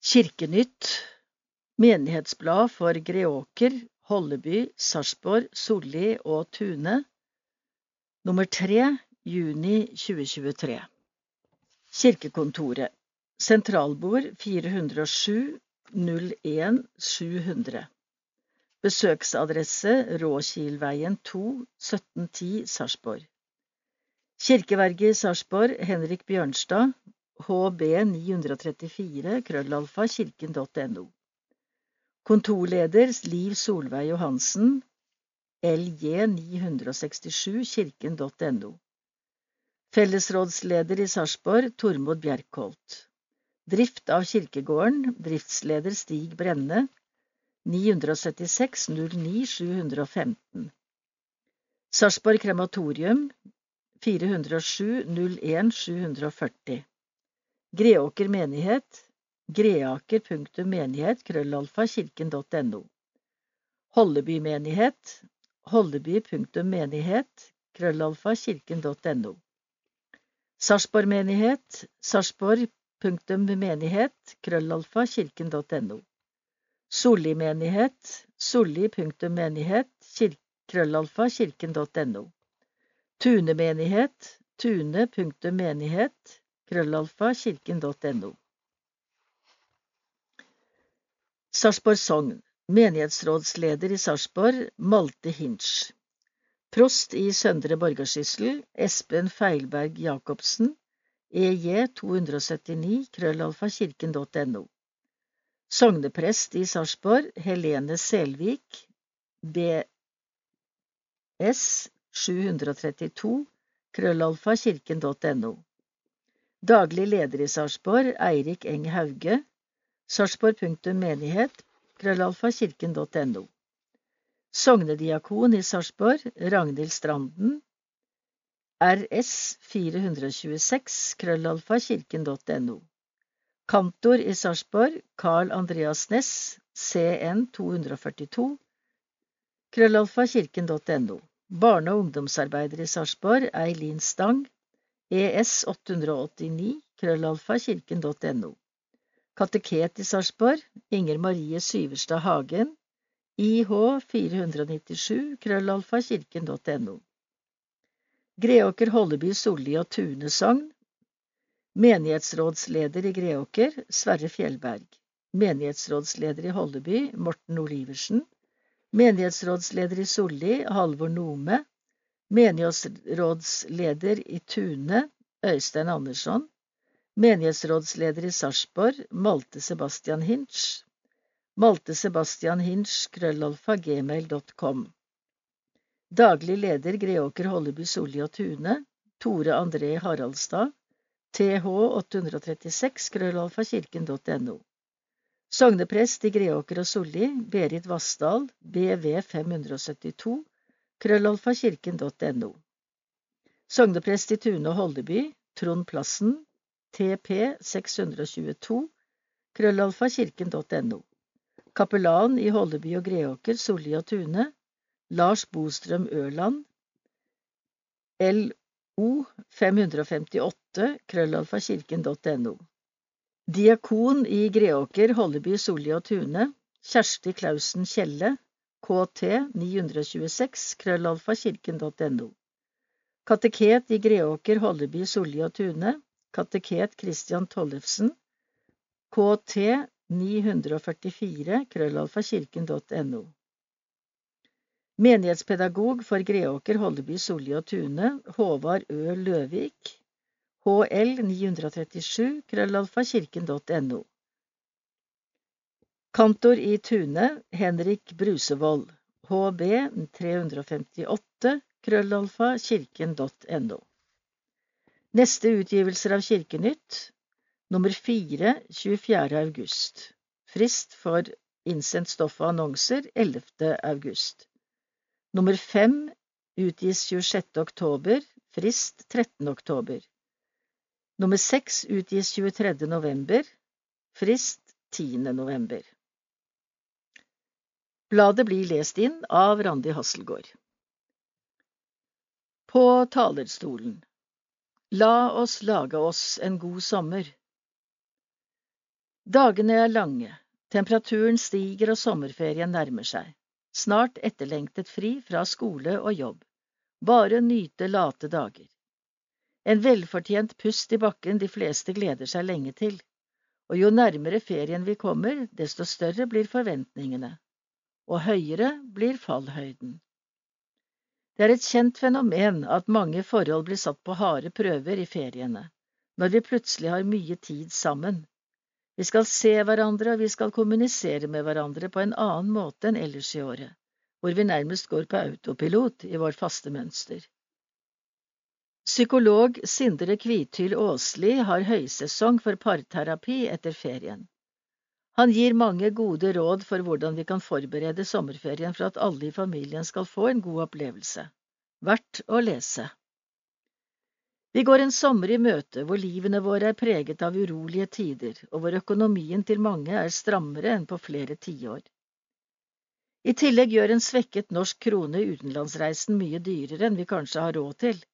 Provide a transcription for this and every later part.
Kirkenytt Menighetsblad for Greåker, Holleby, Sarpsborg, Solli og Tune. Nummer 3 juni 2023 Kirkekontoret. Sentralbord 407 01 700 Besøksadresse Råkilveien 2 1710 Sarpsborg. Kirkeverget i Sarpsborg Henrik Bjørnstad hb934 krøllalfa kirken.no. Kontorleder Liv Solveig Johansen lj967 kirken.no. Fellesrådsleder i Sarpsborg Tormod Bjerkholt. Drift av kirkegården Driftsleder Stig Brenne 976 09 715. Sarpsborg krematorium 407 01 740. Greåker menighet greaker.menighet krøllalfa kirken.no Holleby menighet holleby.menighet krøllalfa kirken.no Sarpsborg menighet sarpsborg.menighet krøllalfa kirken.no Solli menighet solli.menighet krøllalfa kirken.no Tune menighet tune.menighet krøllalfa kirken.no. Sarpsborg Sogn Menighetsrådsleder i Sarpsborg Malte Hinch. Prost i Søndre Borgarsyssel Espen Feilberg Jacobsen EJ 279 krøllalfa kirken.no. Sogneprest i Sarpsborg Helene Selvik BS 732 krøllalfa kirken.no. Daglig leder i Sarpsborg, Eirik Eng Hauge, sarpsborg.menighet, krøllalfakirken.no. Sognediakon i Sarpsborg, Ragnhild Stranden, RS 426, krøllalfakirken.no. Kantor i Sarpsborg, Carl Andreas Næss, CN 242, krøllalfakirken.no. Barne- og ungdomsarbeider i Sarpsborg, Eileen Stang, ES 889 krøllalfa kirken.no. Kateket i Sarpsborg Inger Marie Syverstad Hagen IH 497 krøllalfa kirken.no. Greåker, Holleby, Solli og Tune sogn. Menighetsrådsleder i Greåker Sverre Fjellberg. Menighetsrådsleder i Holleby Morten Oliversen. Menighetsrådsleder i Solli Halvor Nome menighetsrådsleder i Tune, Øystein Andersson, menighetsrådsleder i Sarpsborg, Malte Sebastian Hinch, Malte Sebastian Hinch, krøllalfa, gmail.com. Daglig leder Greåker Holleby Solli og Tune, Tore André Haraldstad, th 836, krøllalfa, kirken.no. Sogneprest i Greåker og Solli, Berit Vassdal, BV 572, krøllalfakirken.no. Sogneprest i Tune og Holdeby, Trond Plassen, TP 622, krøllalfakirken.no. Kapellan i Holdeby og Greåker, Solli og Tune, Lars Bostrøm Ørland, LO 558, krøllalfakirken.no. Diakon i Greåker, Holleby, Solli og Tune, Kjersti Klausen Kjelle, kt 926 krøllalfa Kateket i Greåker, Holleby, Solli og Tune. Kateket Christian Tollefsen. kt944krøllalfakirken.no. Menighetspedagog for Greåker, Holleby, Solli og Tune, Håvard Ø. Løvik, HL 937, krøllalfa kirken.no. Kantor i Tune, Henrik Brusevold, HB 358, krøllalfa, kirken.no. Neste utgivelser av Kirkenytt, nummer 4, 24. august. Frist for innsendt stoff og annonser 11. august. Nummer 5 utgis 26. oktober, frist 13. oktober. Nummer 6 utgis 23. november, frist 10. november. Bladet blir lest inn av Randi Hasselgaard. På talerstolen La oss lage oss en god sommer. Dagene er lange, temperaturen stiger og sommerferien nærmer seg. Snart etterlengtet fri fra skole og jobb. Bare nyte late dager. En velfortjent pust i bakken de fleste gleder seg lenge til, og jo nærmere ferien vi kommer, desto større blir forventningene, og høyere blir fallhøyden. Det er et kjent fenomen at mange forhold blir satt på harde prøver i feriene, når vi plutselig har mye tid sammen. Vi skal se hverandre, og vi skal kommunisere med hverandre på en annen måte enn ellers i året, hvor vi nærmest går på autopilot i vårt faste mønster. Psykolog Sindre Kvithyl Aasli har høysesong for parterapi etter ferien. Han gir mange gode råd for hvordan vi kan forberede sommerferien for at alle i familien skal få en god opplevelse. Verdt å lese. Vi går en sommer i møte hvor livene våre er preget av urolige tider, og hvor økonomien til mange er strammere enn på flere tiår. I tillegg gjør en svekket norsk krone utenlandsreisen mye dyrere enn vi kanskje har råd til.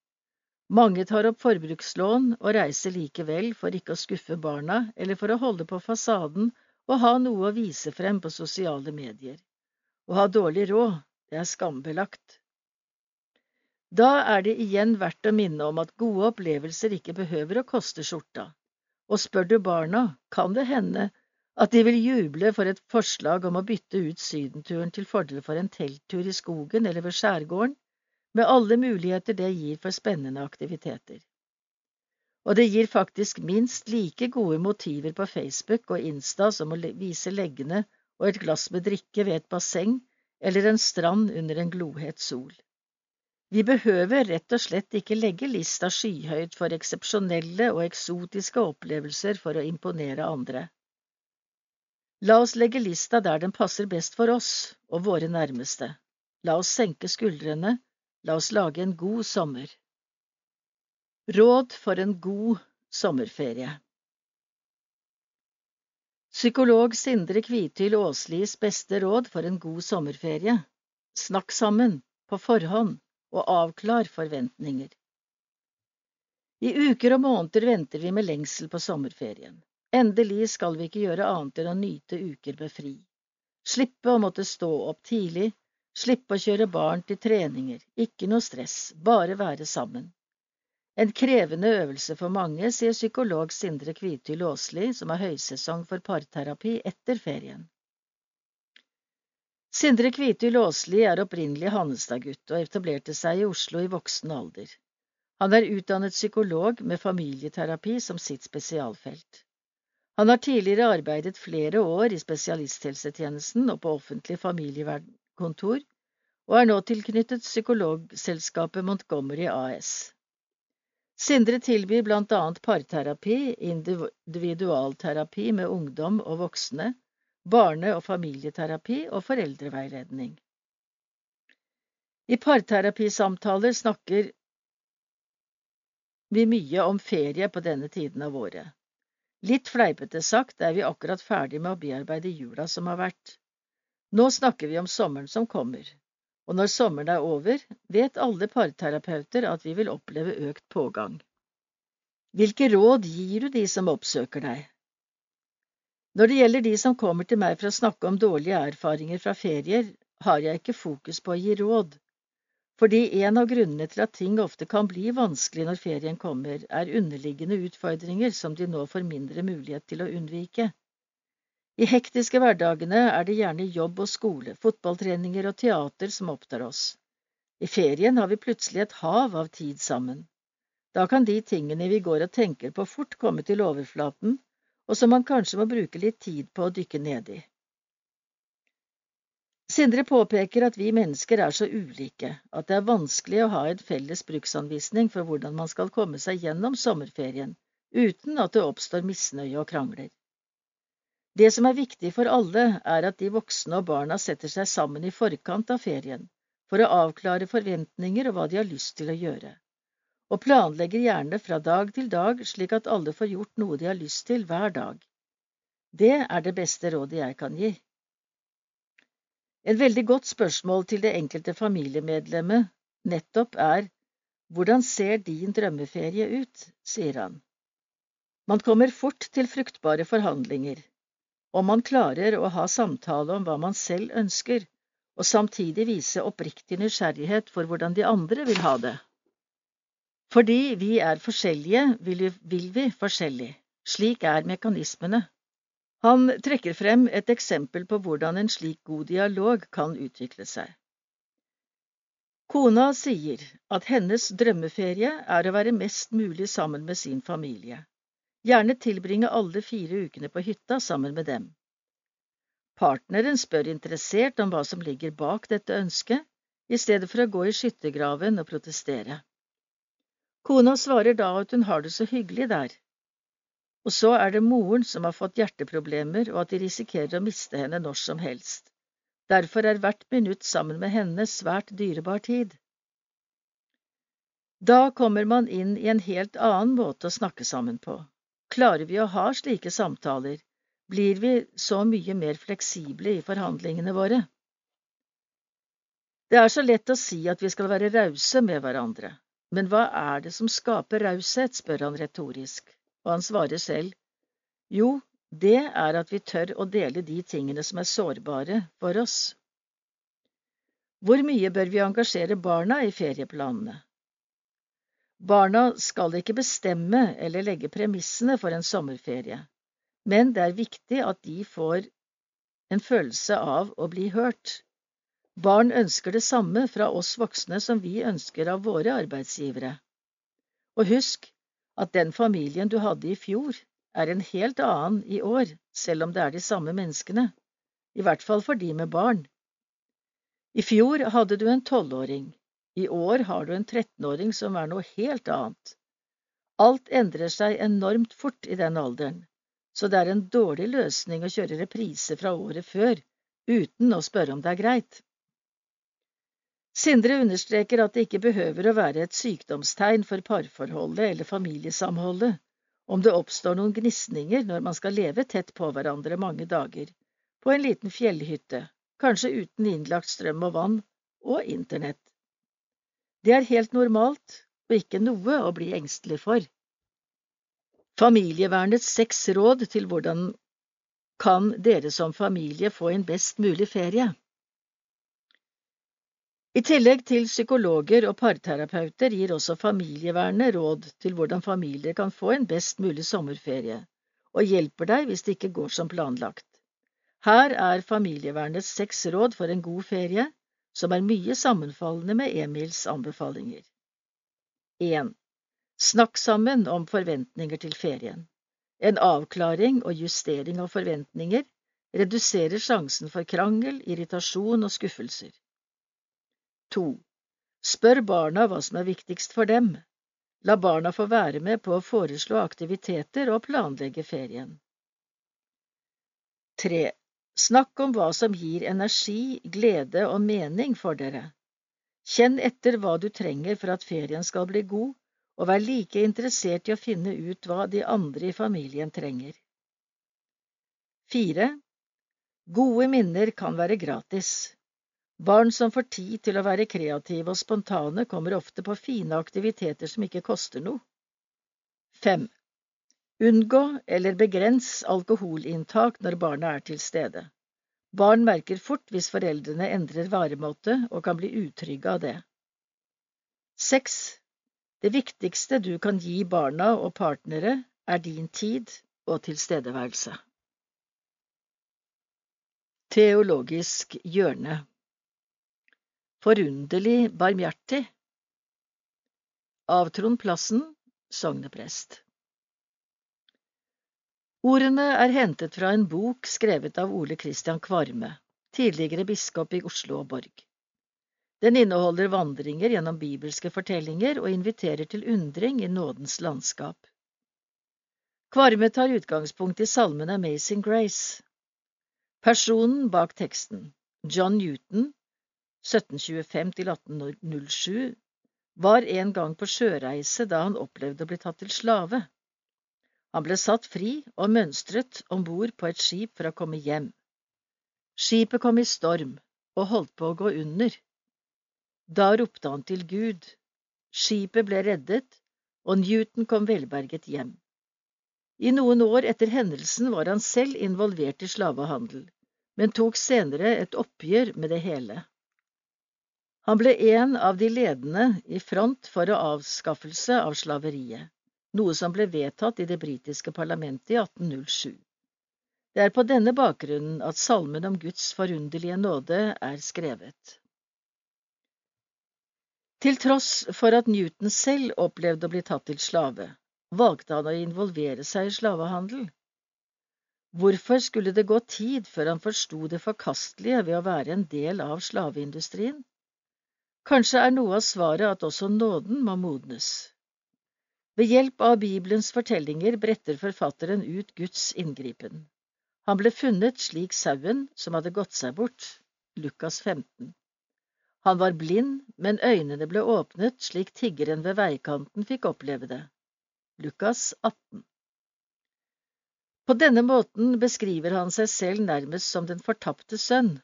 Mange tar opp forbrukslån og reiser likevel for ikke å skuffe barna eller for å holde på fasaden og ha noe å vise frem på sosiale medier. Å ha dårlig råd, det er skambelagt. Da er det igjen verdt å minne om at gode opplevelser ikke behøver å koste skjorta, og spør du barna, kan det hende at de vil juble for et forslag om å bytte ut sydenturen til fordel for en telttur i skogen eller ved skjærgården, med alle muligheter det gir for spennende aktiviteter. Og det gir faktisk minst like gode motiver på Facebook og Insta som å vise leggene og et glass med drikke ved et basseng eller en strand under en glohet sol. Vi behøver rett og slett ikke legge lista skyhøyt for eksepsjonelle og eksotiske opplevelser for å imponere andre. La oss legge lista der den passer best for oss og våre nærmeste. La oss senke skuldrene, la oss lage en god sommer. Råd for en god sommerferie Psykolog Sindre Kvitil Aaslis beste råd for en god sommerferie Snakk sammen, på forhånd og avklar forventninger. I uker og måneder venter vi med lengsel på sommerferien. Endelig skal vi ikke gjøre annet enn å nyte uker med fri. Slippe å måtte stå opp tidlig, slippe å kjøre barn til treninger, ikke noe stress, bare være sammen. En krevende øvelse for mange, sier psykolog Sindre Kvithyl Aasli, som har høysesong for parterapi etter ferien. Sindre Kvithyl Aasli er opprinnelig Hannestad-gutt og etablerte seg i Oslo i voksen alder. Han er utdannet psykolog med familieterapi som sitt spesialfelt. Han har tidligere arbeidet flere år i spesialisthelsetjenesten og på offentlig familievernkontor, og er nå tilknyttet psykologselskapet Montgomery AS. Sindre tilbyr blant annet parterapi, individualterapi med ungdom og voksne, barne- og familieterapi og foreldreveiledning. I parterapisamtaler snakker vi mye om ferie på denne tiden av året. Litt fleipete sagt er vi akkurat ferdig med å bearbeide jula som har vært. Nå snakker vi om sommeren som kommer, og når sommeren er over, vet alle parterapeuter at vi vil oppleve økt pågang. Hvilke råd gir du de som oppsøker deg? Når det gjelder de som kommer til meg for å snakke om dårlige erfaringer fra ferier, har jeg ikke fokus på å gi råd, fordi en av grunnene til at ting ofte kan bli vanskelig når ferien kommer, er underliggende utfordringer som de nå får mindre mulighet til å unnvike. I hektiske hverdagene er det gjerne jobb og skole, fotballtreninger og teater som opptar oss. I ferien har vi plutselig et hav av tid sammen. Da kan de tingene vi går og tenker på fort komme til overflaten, og som man kanskje må bruke litt tid på å dykke ned i. Sindre påpeker at vi mennesker er så ulike at det er vanskelig å ha en felles bruksanvisning for hvordan man skal komme seg gjennom sommerferien uten at det oppstår misnøye og krangler. Det som er viktig for alle, er at de voksne og barna setter seg sammen i forkant av ferien for å avklare forventninger og hva de har lyst til å gjøre og planlegger gjerne fra dag til dag slik at alle får gjort noe de har lyst til hver dag. Det er det beste rådet jeg kan gi. Et veldig godt spørsmål til det enkelte familiemedlemmet nettopp er hvordan ser din drømmeferie ut, sier han. Man kommer fort til fruktbare forhandlinger, om man klarer å ha samtale om hva man selv ønsker, og samtidig vise oppriktig nysgjerrighet for hvordan de andre vil ha det. Fordi vi er forskjellige, vil vi, vil vi forskjellig. Slik er mekanismene. Han trekker frem et eksempel på hvordan en slik god dialog kan utvikle seg. Kona sier at hennes drømmeferie er å være mest mulig sammen med sin familie, gjerne tilbringe alle fire ukene på hytta sammen med dem. Partneren spør interessert om hva som ligger bak dette ønsket, i stedet for å gå i skyttergraven og protestere. Kona svarer da at hun har det så hyggelig der. Og så er det moren som har fått hjerteproblemer, og at de risikerer å miste henne når som helst. Derfor er hvert minutt sammen med henne svært dyrebar tid. Da kommer man inn i en helt annen måte å snakke sammen på. Klarer vi å ha slike samtaler, blir vi så mye mer fleksible i forhandlingene våre. Det er så lett å si at vi skal være rause med hverandre, men hva er det som skaper raushet, spør han retorisk, og han svarer selv, jo, det er at vi tør å dele de tingene som er sårbare for oss. Hvor mye bør vi engasjere barna i ferieplanene? Barna skal ikke bestemme eller legge premissene for en sommerferie men det er viktig at de får en følelse av å bli hørt. Barn ønsker det samme fra oss voksne som vi ønsker av våre arbeidsgivere. Og husk at den familien du hadde i fjor, er en helt annen i år, selv om det er de samme menneskene, i hvert fall for de med barn. I fjor hadde du en tolvåring, i år har du en 13-åring som er noe helt annet. Alt endrer seg enormt fort i den alderen så det er en dårlig løsning å kjøre reprise fra året før, uten å spørre om det er greit. Sindre understreker at det ikke behøver å være et sykdomstegn for parforholdet eller familiesamholdet om det oppstår noen gnisninger når man skal leve tett på hverandre mange dager, på en liten fjellhytte, kanskje uten innlagt strøm og vann, og internett. Det er helt normalt og ikke noe å bli engstelig for. Familievernets seks råd til hvordan kan dere som familie få en best mulig ferie? I tillegg til psykologer og parterapeuter gir også familievernet råd til hvordan familier kan få en best mulig sommerferie, og hjelper deg hvis det ikke går som planlagt. Her er familievernets seks råd for en god ferie, som er mye sammenfallende med Emils anbefalinger. 1. Snakk sammen om forventninger til ferien. En avklaring og justering av forventninger reduserer sjansen for krangel, irritasjon og skuffelser. 2. Spør barna hva som er viktigst for dem. La barna få være med på å foreslå aktiviteter og planlegge ferien. 3. Snakk om hva som gir energi, glede og mening for dere. Kjenn etter hva du trenger for at ferien skal bli god, og vær like interessert i å finne ut hva de andre i familien trenger. 4. Gode minner kan være gratis. Barn som får tid til å være kreative og spontane, kommer ofte på fine aktiviteter som ikke koster noe. 5. Unngå eller begrens alkoholinntak når barna er til stede. Barn merker fort hvis foreldrene endrer varemåte og kan bli utrygge av det. 6. Det viktigste du kan gi barna og partnere, er din tid og tilstedeværelse. Teologisk hjørne Forunderlig barmhjertig Av Trond Plassen, sogneprest. Ordene er hentet fra en bok skrevet av Ole Christian Kvarme, tidligere biskop i Oslo og Borg. Den inneholder vandringer gjennom bibelske fortellinger og inviterer til undring i nådens landskap. Kvarme tar utgangspunkt i salmen Amazing Grace. Personen bak teksten, John Newton, 1725–1807, var en gang på sjøreise da han opplevde å bli tatt til slave. Han ble satt fri og mønstret om bord på et skip for å komme hjem. Skipet kom i storm og holdt på å gå under. Da ropte han til Gud. Skipet ble reddet, og Newton kom velberget hjem. I noen år etter hendelsen var han selv involvert i slavehandel, men tok senere et oppgjør med det hele. Han ble en av de ledende i front for avskaffelse av slaveriet, noe som ble vedtatt i det britiske parlamentet i 1807. Det er på denne bakgrunnen at salmen om Guds forunderlige nåde er skrevet. Til tross for at Newton selv opplevde å bli tatt til slave, valgte han å involvere seg i slavehandel. Hvorfor skulle det gå tid før han forsto det forkastelige ved å være en del av slaveindustrien? Kanskje er noe av svaret at også nåden må modnes. Ved hjelp av Bibelens fortellinger bretter forfatteren ut Guds inngripen. Han ble funnet slik sauen som hadde gått seg bort. Lukas 15. Han var blind, men øynene ble åpnet slik tiggeren ved veikanten fikk oppleve det. Lukas 18. På denne måten beskriver han seg selv nærmest som den fortapte sønn.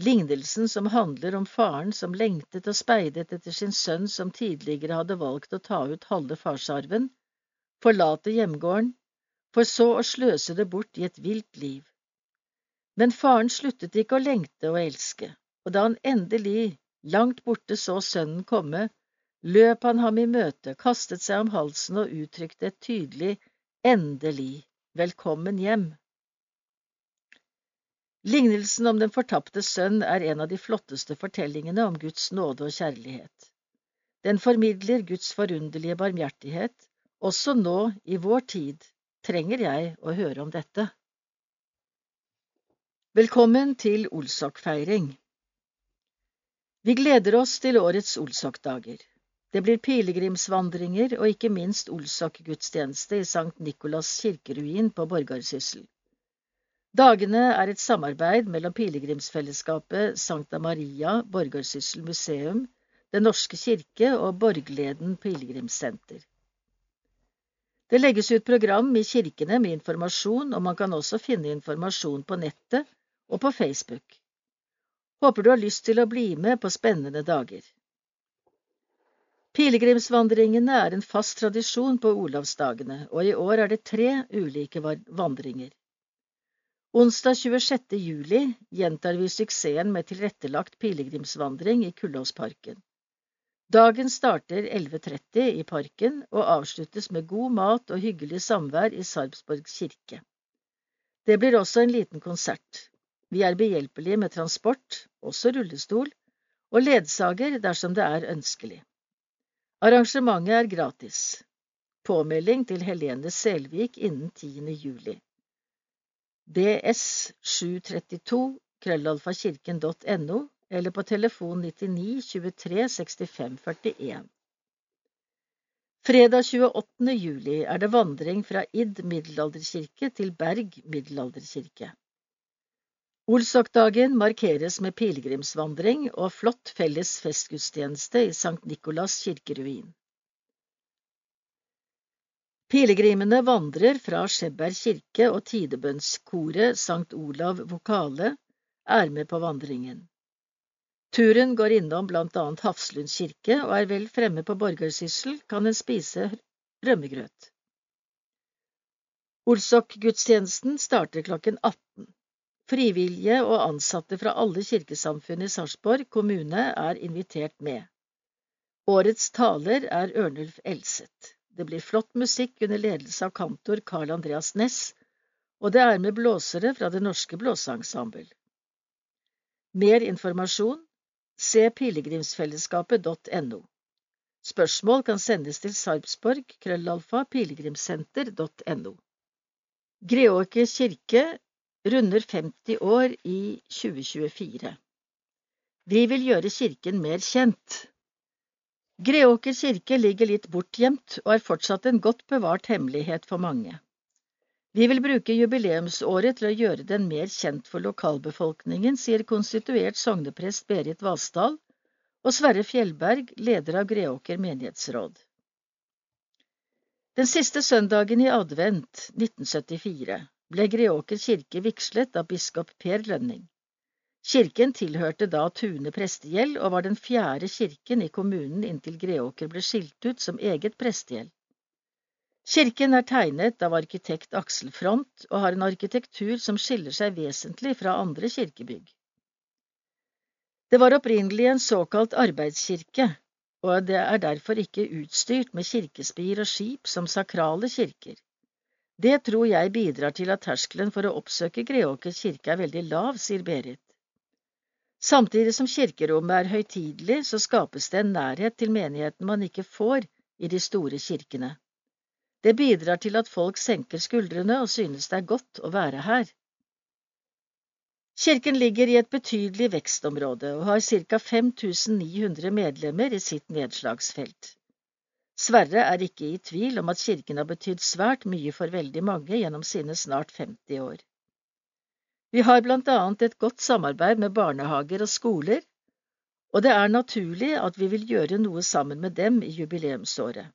Lignelsen som handler om faren som lengtet og speidet etter sin sønn som tidligere hadde valgt å ta ut halve farsarven, forlate hjemgården, for så å sløse det bort i et vilt liv. Men faren sluttet ikke å lengte og elske, og da han endelig, langt borte, så sønnen komme, løp han ham i møte, kastet seg om halsen og uttrykte et tydelig endelig, velkommen hjem. Lignelsen om den fortapte sønn er en av de flotteste fortellingene om Guds nåde og kjærlighet. Den formidler Guds forunderlige barmhjertighet, også nå i vår tid, trenger jeg å høre om dette. Velkommen til Olsok-feiring. Vi gleder oss til årets Olsok-dager. Det blir pilegrimsvandringer og ikke minst Olsok-gudstjeneste i Sankt Nikolas kirkeruin på Borgarsyssel. Dagene er et samarbeid mellom pilegrimsfellesskapet Sankta Maria Borgarsyssel museum, Den norske kirke og Borgleden pilegrimssenter. Det legges ut program i kirkene med informasjon, og man kan også finne informasjon på nettet og på Facebook. Håper du har lyst til å bli med på spennende dager. Pilegrimsvandringene er en fast tradisjon på Olavsdagene, og i år er det tre ulike vandringer. Onsdag 26. juli gjentar vi suksessen med tilrettelagt pilegrimsvandring i Kullåsparken. Dagen starter 11.30 i parken og avsluttes med god mat og hyggelig samvær i Sarpsborg kirke. Det blir også en liten konsert. Vi er behjelpelige med transport, også rullestol, og ledsager dersom det er ønskelig. Arrangementet er gratis. Påmelding til Helene Selvik innen 10. juli. DS 732 krøllalfakirken.no eller på telefon 99 23 65 41. Fredag 28. juli er det vandring fra Id middelalderkirke til Berg middelalderkirke. Olsokdagen markeres med pilegrimsvandring og flott felles festgudstjeneste i Sankt Nikolas kirkeruin. Pilegrimene vandrer fra Skjebberg kirke og tidebønnskoret Sankt Olav Vokale er med på vandringen. Turen går innom blant annet Hafslund kirke, og er vel fremme på Borgarsyssel kan en spise rømmegrøt. Olsok-gudstjenesten starter klokken 18. Frivillige og ansatte fra alle kirkesamfunn i Sarpsborg kommune er invitert med. Årets taler er Ørnulf Elseth. Det blir flott musikk under ledelse av kantor Carl Andreas Næss, og det er med blåsere fra Det Norske Blåseensemble. Mer informasjon Se pilegrimsfellesskapet.no. Spørsmål kan sendes til sarpsborg krøllalfa pilegrimssenter.no. Greåker kirke runder 50 år i 2024. Vi vil gjøre kirken mer kjent. Greåker kirke ligger litt bortgjemt og er fortsatt en godt bevart hemmelighet for mange. Vi vil bruke jubileumsåret til å gjøre den mer kjent for lokalbefolkningen, sier konstituert sogneprest Berit Vassdal og Sverre Fjellberg, leder av Greåker menighetsråd. Den siste søndagen i advent 1974 ble Greåker kirke vigslet av biskop Per Lønning. Kirken tilhørte da Tune prestegjeld og var den fjerde kirken i kommunen inntil Greåker ble skilt ut som eget prestegjeld. Kirken er tegnet av arkitekt Aksel Front og har en arkitektur som skiller seg vesentlig fra andre kirkebygg. Det var opprinnelig en såkalt arbeidskirke, og det er derfor ikke utstyrt med kirkespir og skip som sakrale kirker. Det tror jeg bidrar til at terskelen for å oppsøke Greåker kirke er veldig lav, sier Berit. Samtidig som kirkerommet er høytidelig, så skapes det en nærhet til menigheten man ikke får i de store kirkene. Det bidrar til at folk senker skuldrene og synes det er godt å være her. Kirken ligger i et betydelig vekstområde og har ca 5900 medlemmer i sitt nedslagsfelt. Sverre er ikke i tvil om at kirken har betydd svært mye for veldig mange gjennom sine snart 50 år. Vi har blant annet et godt samarbeid med barnehager og skoler, og det er naturlig at vi vil gjøre noe sammen med dem i jubileumsåret.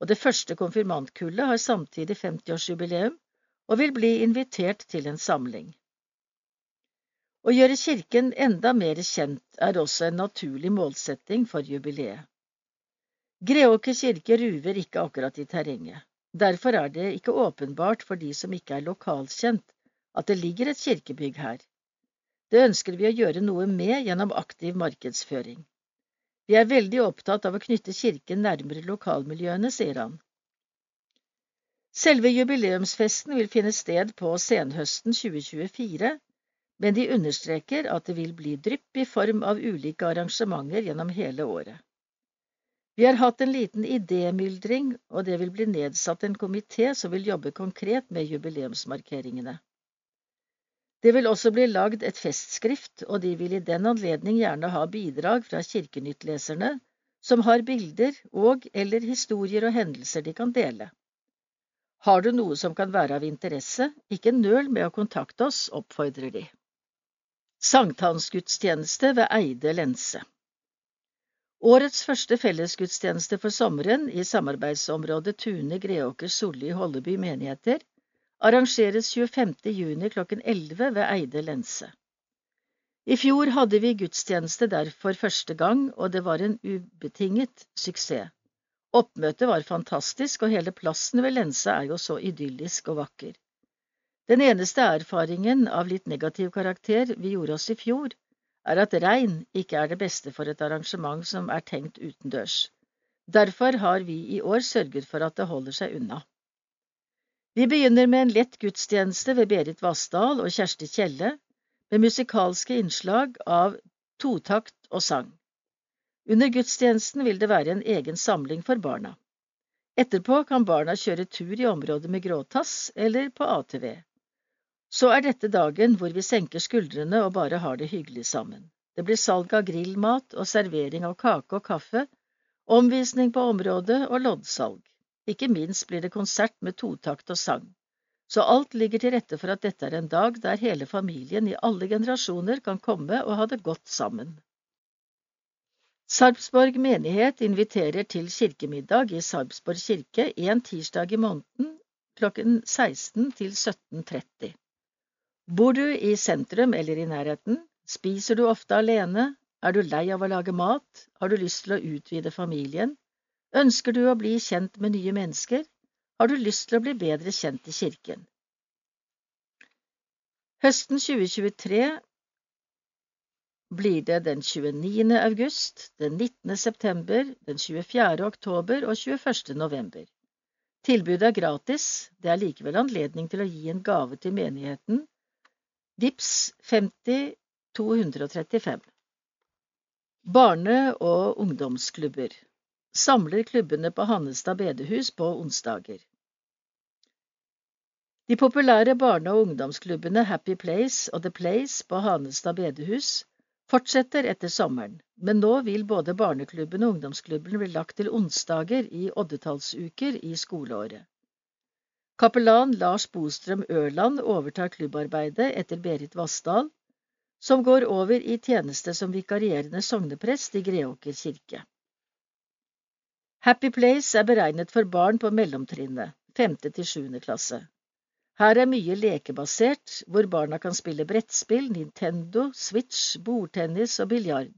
Og det første konfirmantkullet har samtidig 50-årsjubileum og vil bli invitert til en samling. Å gjøre kirken enda mer kjent er også en naturlig målsetting for jubileet. Greåker kirke ruver ikke akkurat i terrenget. Derfor er det ikke åpenbart for de som ikke er lokalkjent, at det ligger et kirkebygg her. Det ønsker vi å gjøre noe med gjennom aktiv markedsføring. Vi er veldig opptatt av å knytte kirken nærmere lokalmiljøene, sier han. Selve jubileumsfesten vil finne sted på senhøsten 2024, men de understreker at det vil bli drypp i form av ulike arrangementer gjennom hele året. Vi har hatt en liten idémyldring, og det vil bli nedsatt en komité som vil jobbe konkret med jubileumsmarkeringene. Det vil også bli lagd et festskrift, og de vil i den anledning gjerne ha bidrag fra Kirkenytt-leserne, som har bilder og eller historier og hendelser de kan dele. Har du noe som kan være av interesse, ikke nøl med å kontakte oss, oppfordrer de. Sankthansgudstjeneste ved Eide lense Årets første fellesgudstjeneste for sommeren i samarbeidsområdet Tune, Greåker, Solli, Holleby menigheter arrangeres 25. juni klokken 11 ved Eide lense. I fjor hadde vi gudstjeneste der for første gang, og det var en ubetinget suksess. Oppmøtet var fantastisk, og hele plassen ved lensa er jo så idyllisk og vakker. Den eneste erfaringen av litt negativ karakter vi gjorde oss i fjor, er at regn ikke er det beste for et arrangement som er tenkt utendørs. Derfor har vi i år sørget for at det holder seg unna. Vi begynner med en lett gudstjeneste ved Berit Vassdal og Kjersti Kjelle, med musikalske innslag av totakt og sang. Under gudstjenesten vil det være en egen samling for barna. Etterpå kan barna kjøre tur i området med gråtass eller på ATV. Så er dette dagen hvor vi senker skuldrene og bare har det hyggelig sammen. Det blir salg av grillmat og servering av kake og kaffe, omvisning på området og loddsalg. Ikke minst blir det konsert med totakt og sang. Så alt ligger til rette for at dette er en dag der hele familien i alle generasjoner kan komme og ha det godt sammen. Sarpsborg menighet inviterer til kirkemiddag i Sarpsborg kirke en tirsdag i måneden klokken 16 til 17.30. Bor du i sentrum eller i nærheten? Spiser du ofte alene? Er du lei av å lage mat? Har du lyst til å utvide familien? Ønsker du å bli kjent med nye mennesker? Har du lyst til å bli bedre kjent i kirken? Høsten 2023 blir det den 29. august, den 19. september, den 24. oktober og 21. november. Tilbudet er gratis, det er likevel anledning til å gi en gave til menigheten. Vips 50 235 Barne- og ungdomsklubber samler klubbene på Hannestad bedehus på onsdager. De populære barne- og ungdomsklubbene Happy Place og The Place på Hanestad bedehus fortsetter etter sommeren, men nå vil både barneklubben og ungdomsklubben bli lagt til onsdager i oddetallsuker i skoleåret. Kapellan Lars Bostrøm Ørland overtar klubbarbeidet etter Berit Vassdal, som går over i tjeneste som vikarierende sogneprest i Greåker kirke. Happy Place er beregnet for barn på mellomtrinnet, femte til sjuende klasse. Her er mye lekebasert, hvor barna kan spille brettspill, Nintendo, Switch, bordtennis og biljard,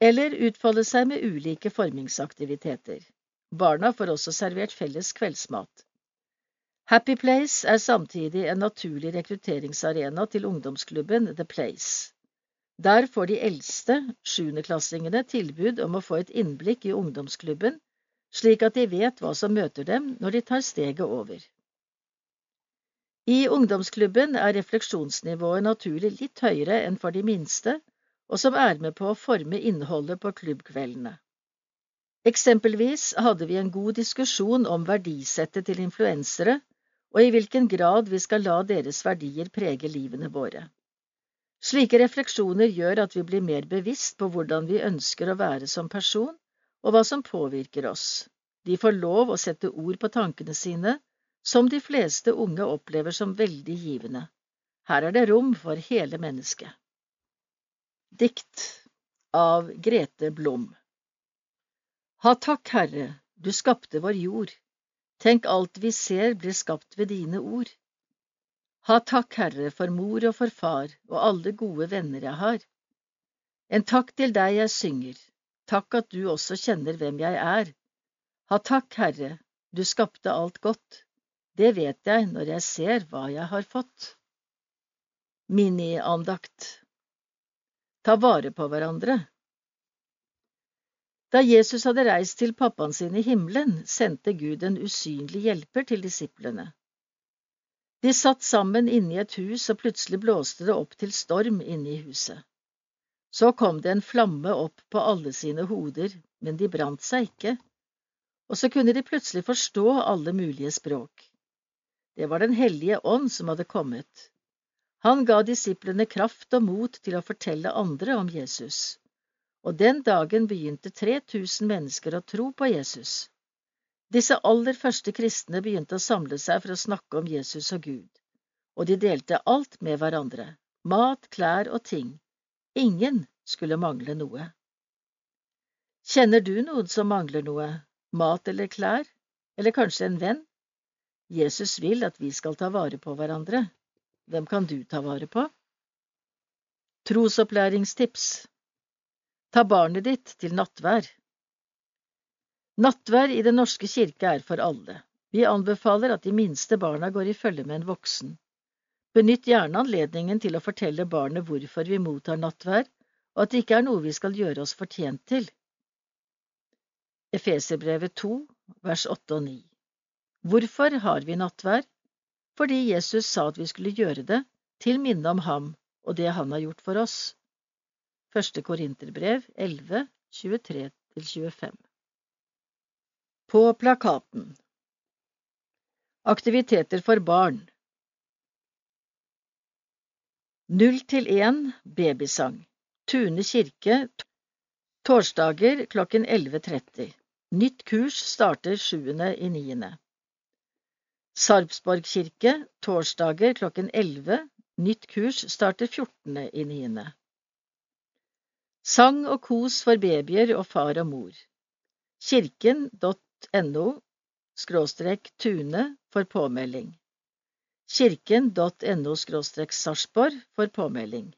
eller utfolde seg med ulike formingsaktiviteter. Barna får også servert felles kveldsmat. Happy Place er samtidig en naturlig rekrutteringsarena til ungdomsklubben The Place. Der får de eldste, sjuendeklassingene, tilbud om å få et innblikk i ungdomsklubben, slik at de vet hva som møter dem når de tar steget over. I ungdomsklubben er refleksjonsnivået naturlig litt høyere enn for de minste, og som er med på å forme innholdet på klubbkveldene. Eksempelvis hadde vi en god diskusjon om verdisettet til influensere, og i hvilken grad vi skal la deres verdier prege livene våre. Slike refleksjoner gjør at vi blir mer bevisst på hvordan vi ønsker å være som person, og hva som påvirker oss. De får lov å sette ord på tankene sine, som de fleste unge opplever som veldig givende. Her er det rom for hele mennesket. Dikt av Grete Blom ha takk, Herre, du skapte vår jord. Tenk alt vi ser blir skapt ved dine ord. Ha takk, Herre, for mor og for far og alle gode venner jeg har. En takk til deg jeg synger, takk at du også kjenner hvem jeg er. Ha takk, Herre, du skapte alt godt, det vet jeg når jeg ser hva jeg har fått. Miniandakt Ta vare på hverandre. Da Jesus hadde reist til pappaen sin i himmelen, sendte Gud en usynlig hjelper til disiplene. De satt sammen inne i et hus, og plutselig blåste det opp til storm inne i huset. Så kom det en flamme opp på alle sine hoder, men de brant seg ikke, og så kunne de plutselig forstå alle mulige språk. Det var Den hellige ånd som hadde kommet. Han ga disiplene kraft og mot til å fortelle andre om Jesus og den dagen begynte 3000 mennesker å tro på Jesus. Disse aller første kristne begynte å samle seg for å snakke om Jesus og Gud, og de delte alt med hverandre, mat, klær og ting. Ingen skulle mangle noe. Kjenner du noen som mangler noe, mat eller klær, eller kanskje en venn? Jesus vil at vi skal ta vare på hverandre. Hvem kan du ta vare på? Trosopplæringstips Ta barnet ditt til nattvær. Nattvær i Den norske kirke er for alle. Vi anbefaler at de minste barna går i følge med en voksen. Benytt gjerne anledningen til å fortelle barnet hvorfor vi mottar nattvær, og at det ikke er noe vi skal gjøre oss fortjent til. Efeserbrevet 2, vers 8 og 9 Hvorfor har vi nattvær? Fordi Jesus sa at vi skulle gjøre det, til minne om ham og det han har gjort for oss. Første Korinterbrev 11, 23–25 På plakaten Aktiviteter for barn Null til én babysang Tune kirke Torsdager klokken 11.30 Nytt kurs starter 7.9. Sarpsborg kirke Torsdager klokken 11 Nytt kurs starter 14.9. Sang og kos for babyer og far og mor. Kirken.no Tune for påmelding. Kirken.no skråstrek Sarpsborg for påmelding.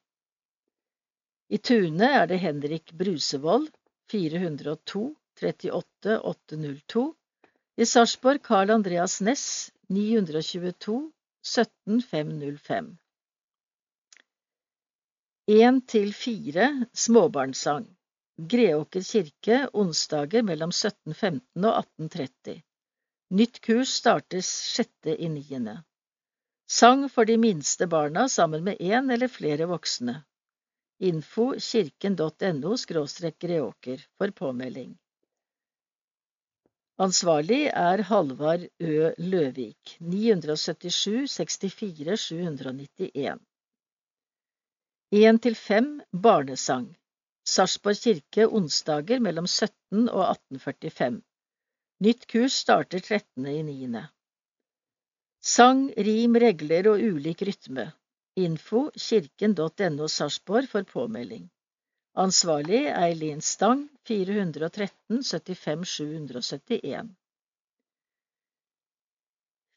I Tune er det Henrik Brusevold, 402 38 802. I Sarpsborg Carl Andreas Næss, 922 17 505. Én til fire småbarnssang Greåker kirke onsdager mellom 17.15 og 18.30 Nytt kurs starter sjette i niende. Sang for de minste barna sammen med én eller flere voksne. Info kirken.no greåker for påmelding. Ansvarlig er Halvard Ø. Løvik, 977 64 791. Én til fem barnesang Sarpsborg kirke onsdager mellom 17 og 18.45 Nytt kurs starter 13. i 9. Sang, rim, regler og ulik rytme Info kirken.no Sarpsborg for påmelding Ansvarlig Eileen Stang 413 75 771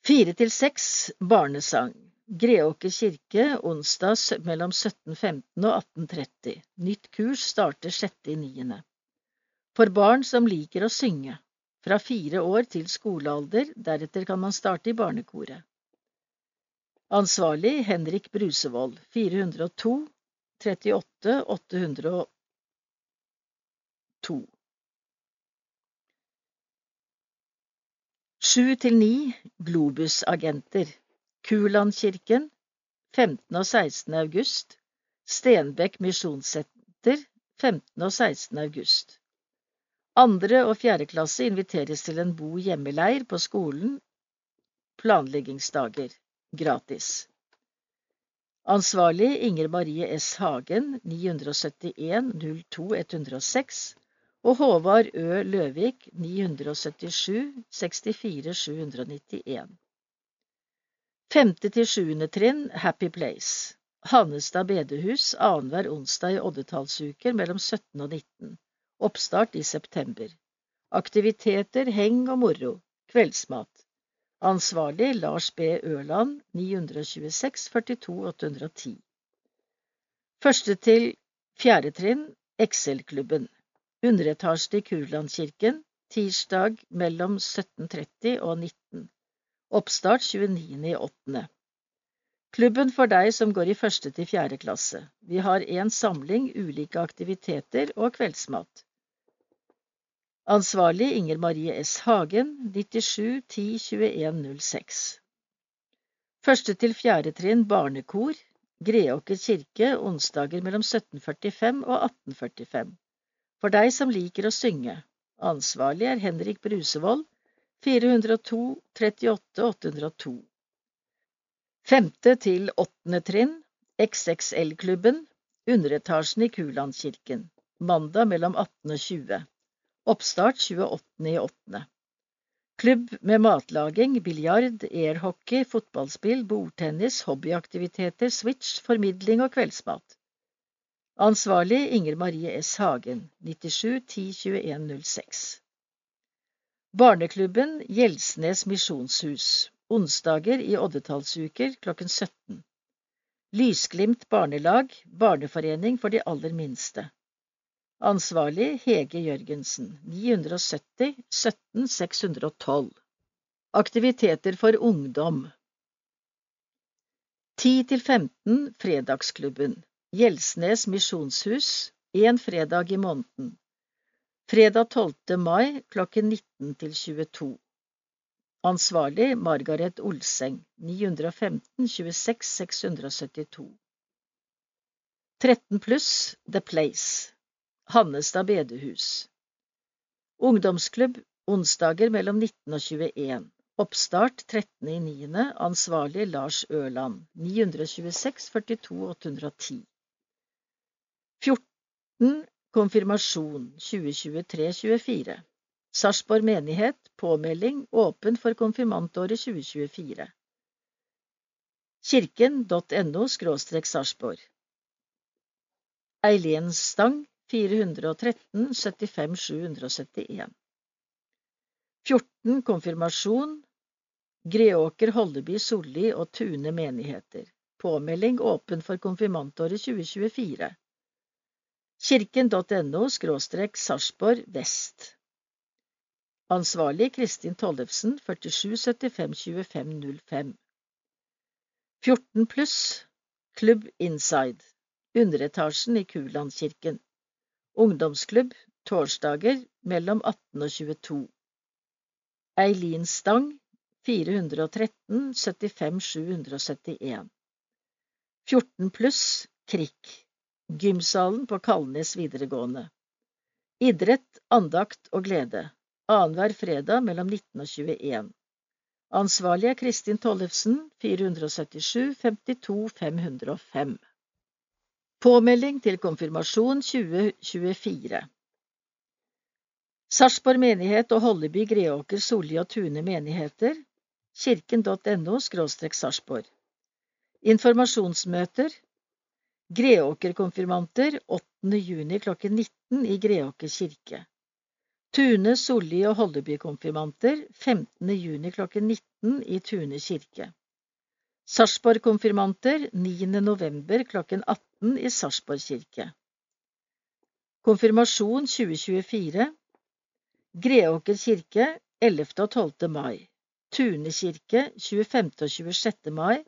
Fire til seks barnesang Greåker kirke onsdag mellom 17.15 og 18.30. Nytt kurs starter 6.9. For barn som liker å synge. Fra fire år til skolealder, deretter kan man starte i barnekoret. Ansvarlig Henrik Brusevold, 402 38 802. Sju til ni Globus-agenter. Kulandkirken 15. og 16. august. Stenbekk misjonssenter 15. og 16. august. Andre og fjerde klasse inviteres til en bo hjemmeleir på skolen planleggingsdager. Gratis. Ansvarlig Inger Marie S. Hagen 971 02 106 og Håvard Ø. Løvik 977 64 791. Femte til sjuende trinn Happy Place. Hannestad bedehus annenhver onsdag i oddetallsuker mellom 17 og 19. Oppstart i september. Aktiviteter, heng og moro. Kveldsmat. Ansvarlig Lars B. Ørland 926 42 810. Første til fjerde trinn Excel-klubben. Underetasje i Kurlandkirken, tirsdag mellom 17.30 og 19. Oppstart 29.8. Klubben for deg som går i første til fjerde klasse. Vi har en samling, ulike aktiviteter og kveldsmat. Ansvarlig Inger Marie S. Hagen, 97 10 21 06. Første til fjerde trinn barnekor, Greåker kirke, onsdager mellom 17.45 og 18.45. For deg som liker å synge. Ansvarlig er Henrik Brusevold, 402 38 802. Femte til åttende trinn XXL-klubben, underetasjen i Kulandkirken, mandag mellom 18 og 20. Oppstart 28.8. Klubb med matlaging, biljard, airhockey, fotballspill, bordtennis, hobbyaktiviteter, switch, formidling og kveldsmat. Ansvarlig Inger Marie S. Hagen 97 10 21 06 Barneklubben Gjelsnes misjonshus Onsdager i oddetallsuker klokken 17 Lysglimt barnelag Barneforening for de aller minste Ansvarlig Hege Jørgensen 970 17 612 Aktiviteter for ungdom 10–15 Fredagsklubben Gjelsnes misjonshus en fredag i måneden. Fredag 12. mai klokken 19 til 22. Ansvarlig Margaret Olseng 915 26 672. 13 pluss The Place Hannestad bedehus Ungdomsklubb onsdager mellom 19 og 21. Oppstart 13.9. Ansvarlig Lars Ørland 926 42 810. 14 Konfirmasjon 2023-24 Sarpsborg menighet Påmelding åpen for konfirmantåret 2024 kirken.no Sarpsborg Eileen Stang 413 75 771 14 Konfirmasjon Greåker, Holleby, Solli og Tune menigheter. Påmelding åpen for konfirmantåret 2024 kirken.no Sarpsborg vest. Ansvarlig Kristin Tollefsen 47 75 25 05 14 pluss Klubb Inside Underetasjen i Kulandkirken Ungdomsklubb torsdager mellom 18 og 22 Eileen Stang 413 75 771 14 pluss Krikk Gymsalen på Kalnes videregående. Idrett, andakt og glede. Annenhver fredag mellom 19 og 21. Ansvarlig er Kristin Tollefsen, 477 52 505. Påmelding til konfirmasjon 2024 Sarpsborg menighet og Holleby, Greåker, Solli og Tune menigheter kirken.no skråstrek Sarpsborg Informasjonsmøter Greåker-konfirmanter 8. juni klokken 19 i Greåker kirke. Tune, Solli og Holleby-konfirmanter 15. juni klokken 19 i Tune kirke. Sarpsborg-konfirmanter 9. november klokken 18 i Sarpsborg kirke. Konfirmasjon 2024 Greåker kirke 11. og 12. mai. Tune kirke 25. og 26. mai.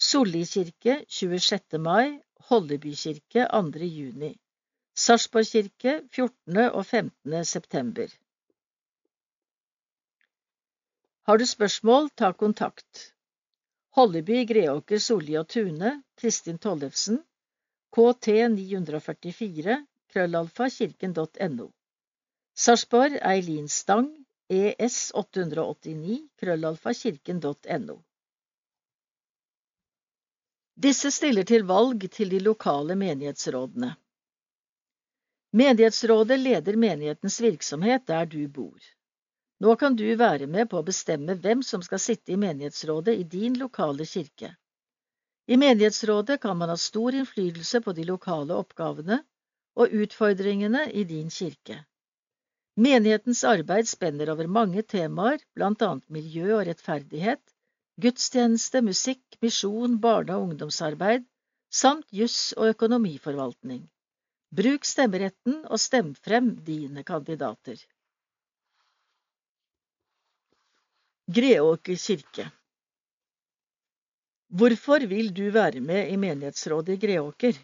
Solli kirke 26. mai. Holleby kirke 2. juni. Sarpsborg kirke 14. og 15. september. Har du spørsmål, ta kontakt. Holleby, Greåker, Solli og Tune, Kristin Tollefsen, kt 944, krøllalfa, kirken.no. Sarpsborg, Eileen Stang, es 889, krøllalfa, kirken.no. Disse stiller til valg til de lokale menighetsrådene. Menighetsrådet leder menighetens virksomhet der du bor. Nå kan du være med på å bestemme hvem som skal sitte i menighetsrådet i din lokale kirke. I menighetsrådet kan man ha stor innflytelse på de lokale oppgavene og utfordringene i din kirke. Menighetens arbeid spenner over mange temaer, blant annet miljø og rettferdighet, gudstjeneste, musikk, misjon, barne- og ungdomsarbeid, samt juss og økonomiforvaltning. Bruk stemmeretten og stem frem dine kandidater. Greåker kirke Hvorfor vil du være med i menighetsrådet i Greåker?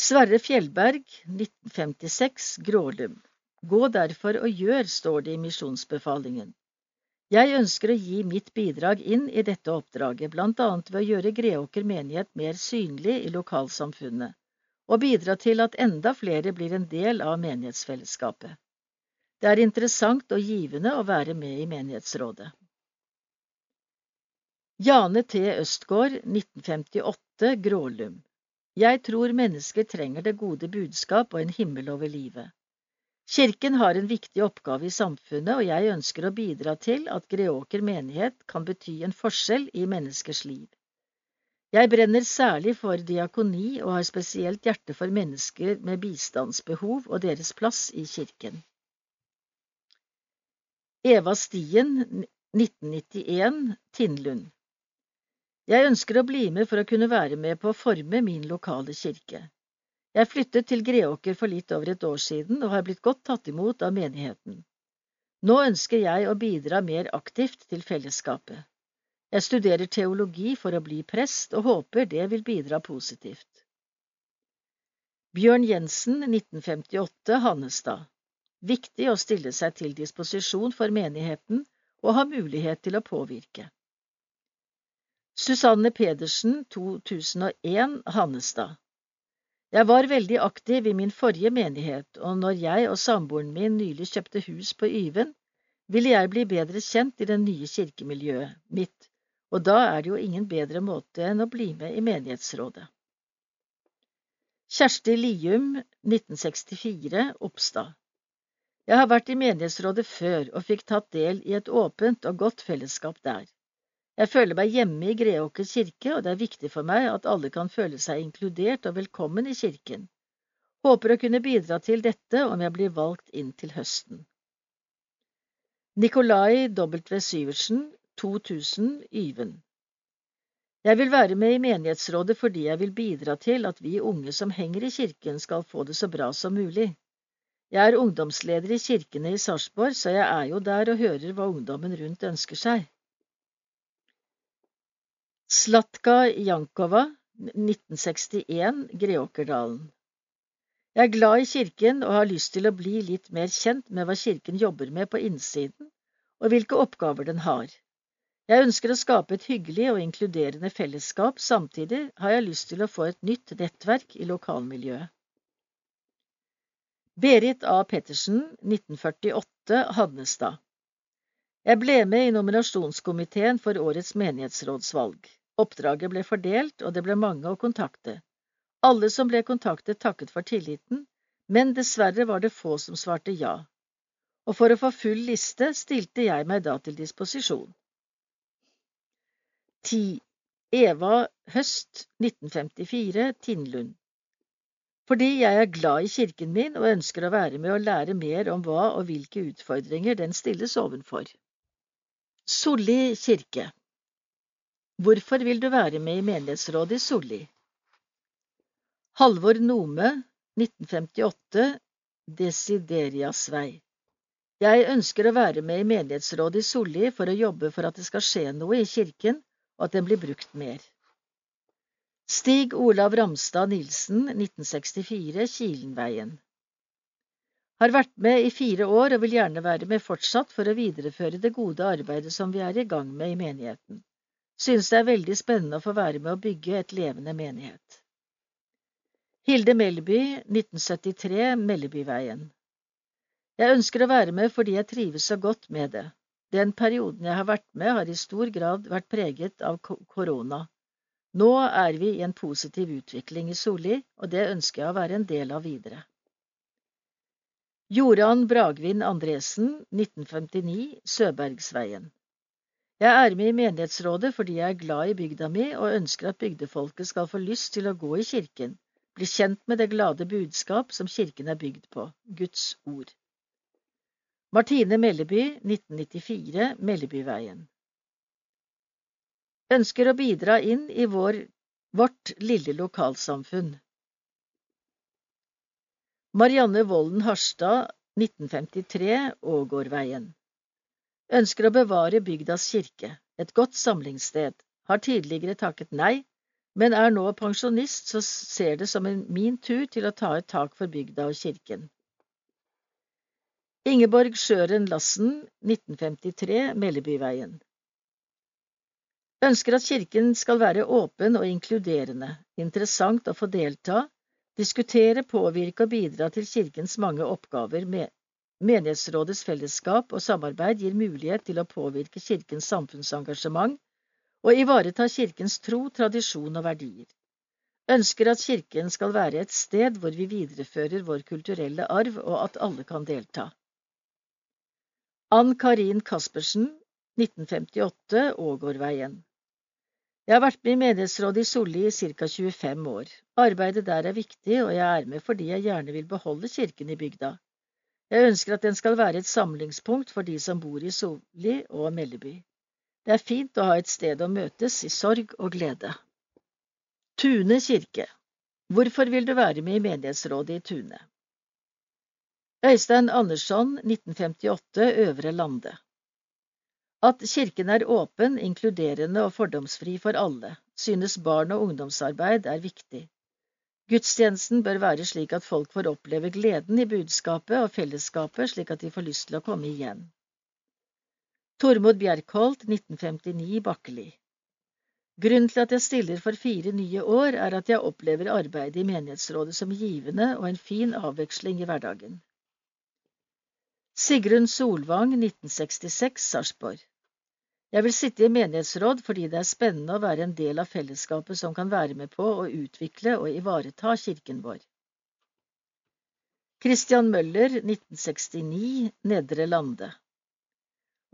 Sverre Fjellberg, 1956, Grålum. Gå derfor og gjør, står det i misjonsbefalingen. Jeg ønsker å gi mitt bidrag inn i dette oppdraget, blant annet ved å gjøre Greåker menighet mer synlig i lokalsamfunnet, og bidra til at enda flere blir en del av menighetsfellesskapet. Det er interessant og givende å være med i menighetsrådet. Jane T. Østgaard, 1958, Grålum. Jeg tror mennesker trenger det gode budskap og en himmel over livet. Kirken har en viktig oppgave i samfunnet, og jeg ønsker å bidra til at Greåker menighet kan bety en forskjell i menneskers liv. Jeg brenner særlig for diakoni og har spesielt hjerte for mennesker med bistandsbehov og deres plass i kirken. Eva Stien, 1991, Tinnlund. Jeg ønsker å bli med for å kunne være med på å forme min lokale kirke. Jeg flyttet til Greåker for litt over et år siden og har blitt godt tatt imot av menigheten. Nå ønsker jeg å bidra mer aktivt til fellesskapet. Jeg studerer teologi for å bli prest og håper det vil bidra positivt. Bjørn Jensen, 1958, Hannestad viktig å stille seg til disposisjon for menigheten og ha mulighet til å påvirke. Susanne Pedersen, 2001, Hannestad Jeg var veldig aktiv i min forrige menighet, og når jeg og samboeren min nylig kjøpte hus på Yven, ville jeg bli bedre kjent i det nye kirkemiljøet mitt, og da er det jo ingen bedre måte enn å bli med i menighetsrådet. Kjersti Lium, 1964, Oppstad jeg har vært i menighetsrådet før og fikk tatt del i et åpent og godt fellesskap der. Jeg føler meg hjemme i Greåker kirke, og det er viktig for meg at alle kan føle seg inkludert og velkommen i kirken. Håper å kunne bidra til dette om jeg blir valgt inn til høsten. Nikolai W. Syversen, 2000, Yven Jeg vil være med i menighetsrådet fordi jeg vil bidra til at vi unge som henger i kirken skal få det så bra som mulig. Jeg er ungdomsleder i kirkene i Sarpsborg, så jeg er jo der og hører hva ungdommen rundt ønsker seg. Slatka Jankova, 1961, Greåkerdalen Jeg er glad i kirken og har lyst til å bli litt mer kjent med hva kirken jobber med på innsiden, og hvilke oppgaver den har. Jeg ønsker å skape et hyggelig og inkluderende fellesskap, samtidig har jeg lyst til å få et nytt nettverk i lokalmiljøet. Berit A. Pettersen, 1948, Hannestad Jeg ble med i nominasjonskomiteen for årets menighetsrådsvalg. Oppdraget ble fordelt, og det ble mange å kontakte. Alle som ble kontaktet, takket for tilliten, men dessverre var det få som svarte ja. Og for å få full liste stilte jeg meg da til disposisjon. 10. Eva Høst, 1954, Tinnlund fordi jeg er glad i kirken min og ønsker å være med og lære mer om hva og hvilke utfordringer den stilles ovenfor. Solli kirke Hvorfor vil du være med i menighetsrådet i Solli? Halvor Nome, 1958, Desiderias vei. Jeg ønsker å være med i menighetsrådet i Solli for å jobbe for at det skal skje noe i kirken, og at den blir brukt mer. Stig Olav Ramstad Nilsen, 1964, Kilenveien Har vært med i fire år og vil gjerne være med fortsatt for å videreføre det gode arbeidet som vi er i gang med i menigheten. Synes det er veldig spennende å få være med å bygge et levende menighet. Hilde Melby, 1973, Melbyveien Jeg ønsker å være med fordi jeg trives så godt med det. Den perioden jeg har vært med, har i stor grad vært preget av korona. Nå er vi i en positiv utvikling i Solli, og det ønsker jeg å være en del av videre. Joran Bragvin Andresen, 1959, Søbergsveien Jeg er med i menighetsrådet fordi jeg er glad i bygda mi og ønsker at bygdefolket skal få lyst til å gå i kirken, bli kjent med det glade budskap som kirken er bygd på, Guds ord. Martine Melleby, 1994, Mellebyveien Ønsker å bidra inn i vår, vårt lille lokalsamfunn. Marianne Volden Harstad, 1953, Ågårdveien. Ønsker å bevare bygdas kirke, et godt samlingssted, har tidligere takket nei, men er nå pensjonist så ser det som en min tur til å ta et tak for bygda og kirken. Ingeborg Sjøren Lassen, 1953, Mellebyveien. Ønsker at kirken skal være åpen og inkluderende, interessant å få delta, diskutere, påvirke og bidra til kirkens mange oppgaver. Menighetsrådets fellesskap og samarbeid gir mulighet til å påvirke kirkens samfunnsengasjement og ivareta kirkens tro, tradisjon og verdier. Ønsker at kirken skal være et sted hvor vi viderefører vår kulturelle arv og at alle kan delta. Ann Karin Caspersen, 1958, Ågårdveien Jeg har vært med i menighetsrådet i Solli i ca 25 år. Arbeidet der er viktig, og jeg er med fordi jeg gjerne vil beholde kirken i bygda. Jeg ønsker at den skal være et samlingspunkt for de som bor i Solli og Melleby. Det er fint å ha et sted å møtes i sorg og glede. Tune kirke Hvorfor vil du være med i menighetsrådet i Tune? Øystein Andersson, 1958, Øvre Lande At kirken er åpen, inkluderende og fordomsfri for alle, synes barn- og ungdomsarbeid er viktig. Gudstjenesten bør være slik at folk får oppleve gleden i budskapet og fellesskapet slik at de får lyst til å komme igjen. Tormod Bjerkholt, 1959, Bakkeli Grunnen til at jeg stiller for fire nye år, er at jeg opplever arbeidet i menighetsrådet som givende og en fin avveksling i hverdagen. Sigrun Solvang, 1966, Sarpsborg Jeg vil sitte i menighetsråd fordi det er spennende å være en del av fellesskapet som kan være med på å utvikle og ivareta kirken vår. Christian Møller, 1969, Nedre Lande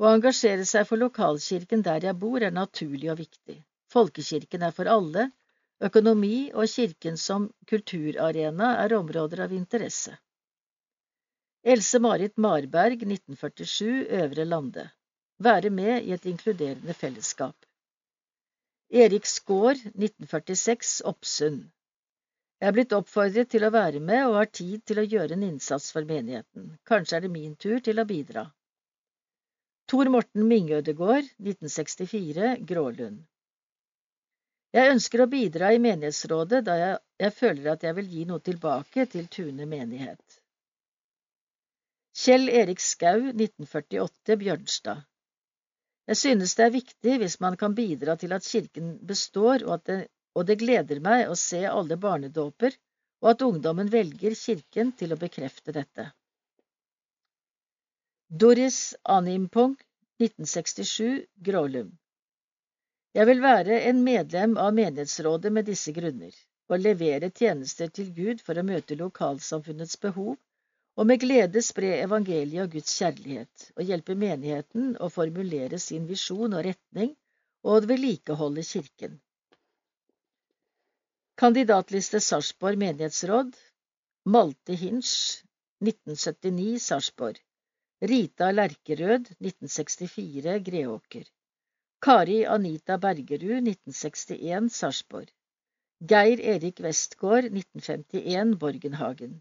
Å engasjere seg for lokalkirken der jeg bor er naturlig og viktig. Folkekirken er for alle, økonomi og kirken som kulturarena er områder av interesse. Else-Marit Marberg, 1947, Øvre Lande Være med i et inkluderende fellesskap. Erik Skaar, 1946, Oppsund Jeg er blitt oppfordret til å være med og har tid til å gjøre en innsats for menigheten. Kanskje er det min tur til å bidra. Tor Morten Mingødegård, 1964, Grålund Jeg ønsker å bidra i menighetsrådet da jeg, jeg føler at jeg vil gi noe tilbake til Tune menighet. Kjell Erik Skau, 1948, Bjørnstad Jeg synes det er viktig hvis man kan bidra til at kirken består, og, det, og det gleder meg å se alle barnedåper, og at ungdommen velger kirken til å bekrefte dette. Doris Animpong, 1967, Grålum Jeg vil være en medlem av menighetsrådet med disse grunner, og levere tjenester til Gud for å møte lokalsamfunnets behov og med glede spre evangeliet og Guds kjærlighet, og hjelpe menigheten å formulere sin visjon og retning og vedlikeholde kirken. Kandidatliste Sarpsborg menighetsråd. Malte Hinsch 1979 Sarpsborg. Rita Lerkerød 1964 Greåker. Kari Anita Bergerud 1961 Sarpsborg. Geir Erik Westgård 1951 Borgenhagen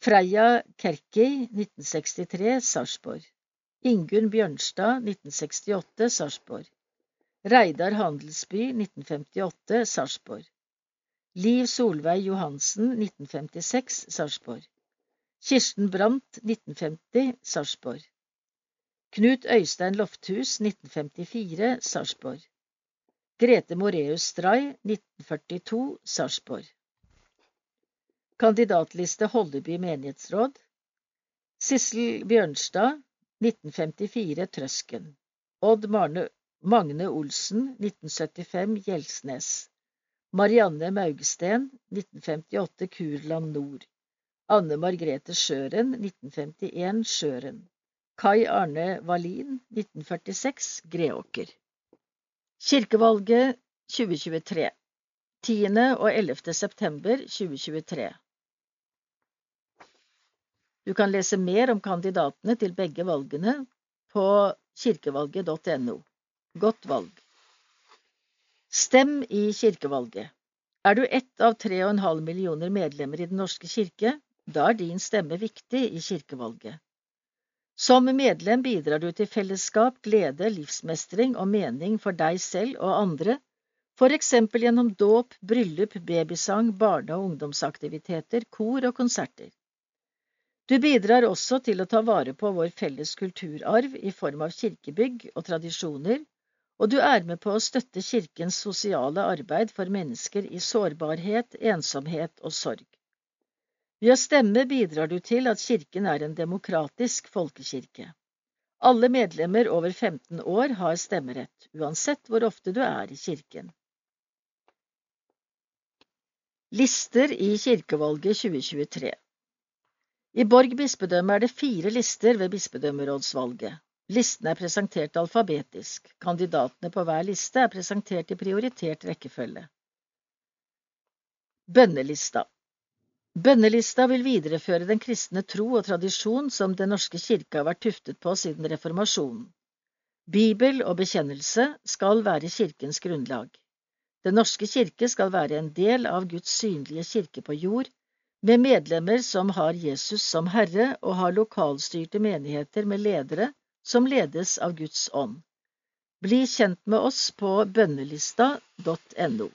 Freia Kerki, 1963, Sarpsborg. Ingunn Bjørnstad, 1968, Sarpsborg. Reidar Handelsby, 1958, Sarpsborg. Liv Solveig Johansen, 1956, Sarpsborg. Kirsten Brandt, 1950, Sarpsborg. Knut Øystein Lofthus, 1954, Sarpsborg. Grete Moreus Stray, 1942, Sarpsborg. Kandidatliste Holleby menighetsråd. Sissel Bjørnstad, 1954, Trøsken. Odd Marne, Magne Olsen, 1975, Gjelsnes. Marianne Maugesten, 1958, Kurland Nord. Anne Margrethe Sjøren, 1951, Sjøren. Kai Arne Wallin, 1946, Greåker. Kirkevalget 2023 10. og 11. september 2023 Du kan lese mer om kandidatene til begge valgene på kirkevalget.no. Godt valg. Stem i kirkevalget. Er du ett av 3,5 millioner medlemmer i Den norske kirke, da er din stemme viktig i kirkevalget. Som medlem bidrar du til fellesskap, glede, livsmestring og mening for deg selv og andre, for eksempel gjennom dåp, bryllup, babysang, barne- og ungdomsaktiviteter, kor og konserter. Du bidrar også til å ta vare på vår felles kulturarv i form av kirkebygg og tradisjoner, og du er med på å støtte kirkens sosiale arbeid for mennesker i sårbarhet, ensomhet og sorg. Ved å stemme bidrar du til at kirken er en demokratisk folkekirke. Alle medlemmer over 15 år har stemmerett, uansett hvor ofte du er i kirken. Lister i kirkevalget 2023 I Borg bispedømme er det fire lister ved bispedømmerådsvalget. Listene er presentert alfabetisk. Kandidatene på hver liste er presentert i prioritert rekkefølge. Bønnelista Bønnelista vil videreføre den kristne tro og tradisjon som Den norske kirke har vært tuftet på siden reformasjonen. Bibel og bekjennelse skal være kirkens grunnlag. Den norske kirke skal være en del av Guds synlige kirke på jord, med medlemmer som har Jesus som Herre og har lokalstyrte menigheter med ledere som ledes av Guds ånd. Bli kjent med oss på bønnelista.no.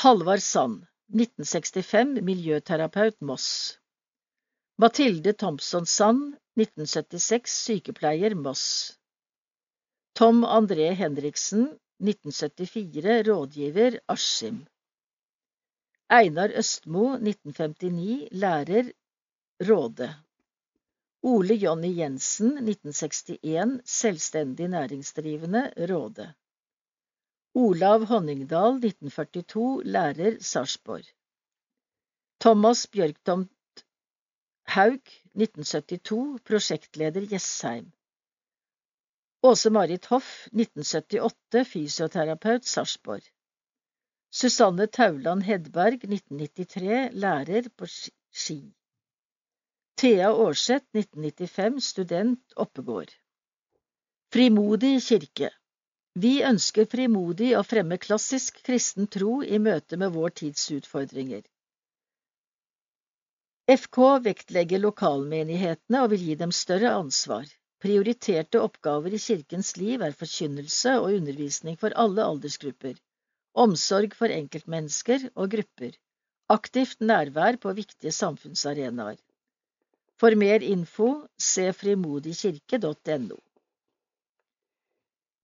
Halvard Sand, 1965, miljøterapeut, Moss. Mathilde Thompson Sand, 1976, sykepleier, Moss. Tom André Henriksen, 1974, rådgiver, Askim. Einar Østmo, 1959, lærer, Råde. Ole Jonny Jensen, 1961, selvstendig næringsdrivende, Råde. Olav Honningdal, 1942, lærer, Sarpsborg. Thomas Bjørktomt Haug, 1972, prosjektleder, Jessheim. Åse-Marit Hoff, 1978, fysioterapeut, Sarpsborg. Susanne Tauland Hedberg, 1993, lærer på Ski. Thea Aarseth, 1995, student, Oppegård. Frimodig kirke vi ønsker frimodig å fremme klassisk kristen tro i møte med vår tids utfordringer. FK vektlegger lokalmenighetene og vil gi dem større ansvar. Prioriterte oppgaver i kirkens liv er forkynnelse og undervisning for alle aldersgrupper, omsorg for enkeltmennesker og grupper, aktivt nærvær på viktige samfunnsarenaer. For mer info se frimodigkirke.no.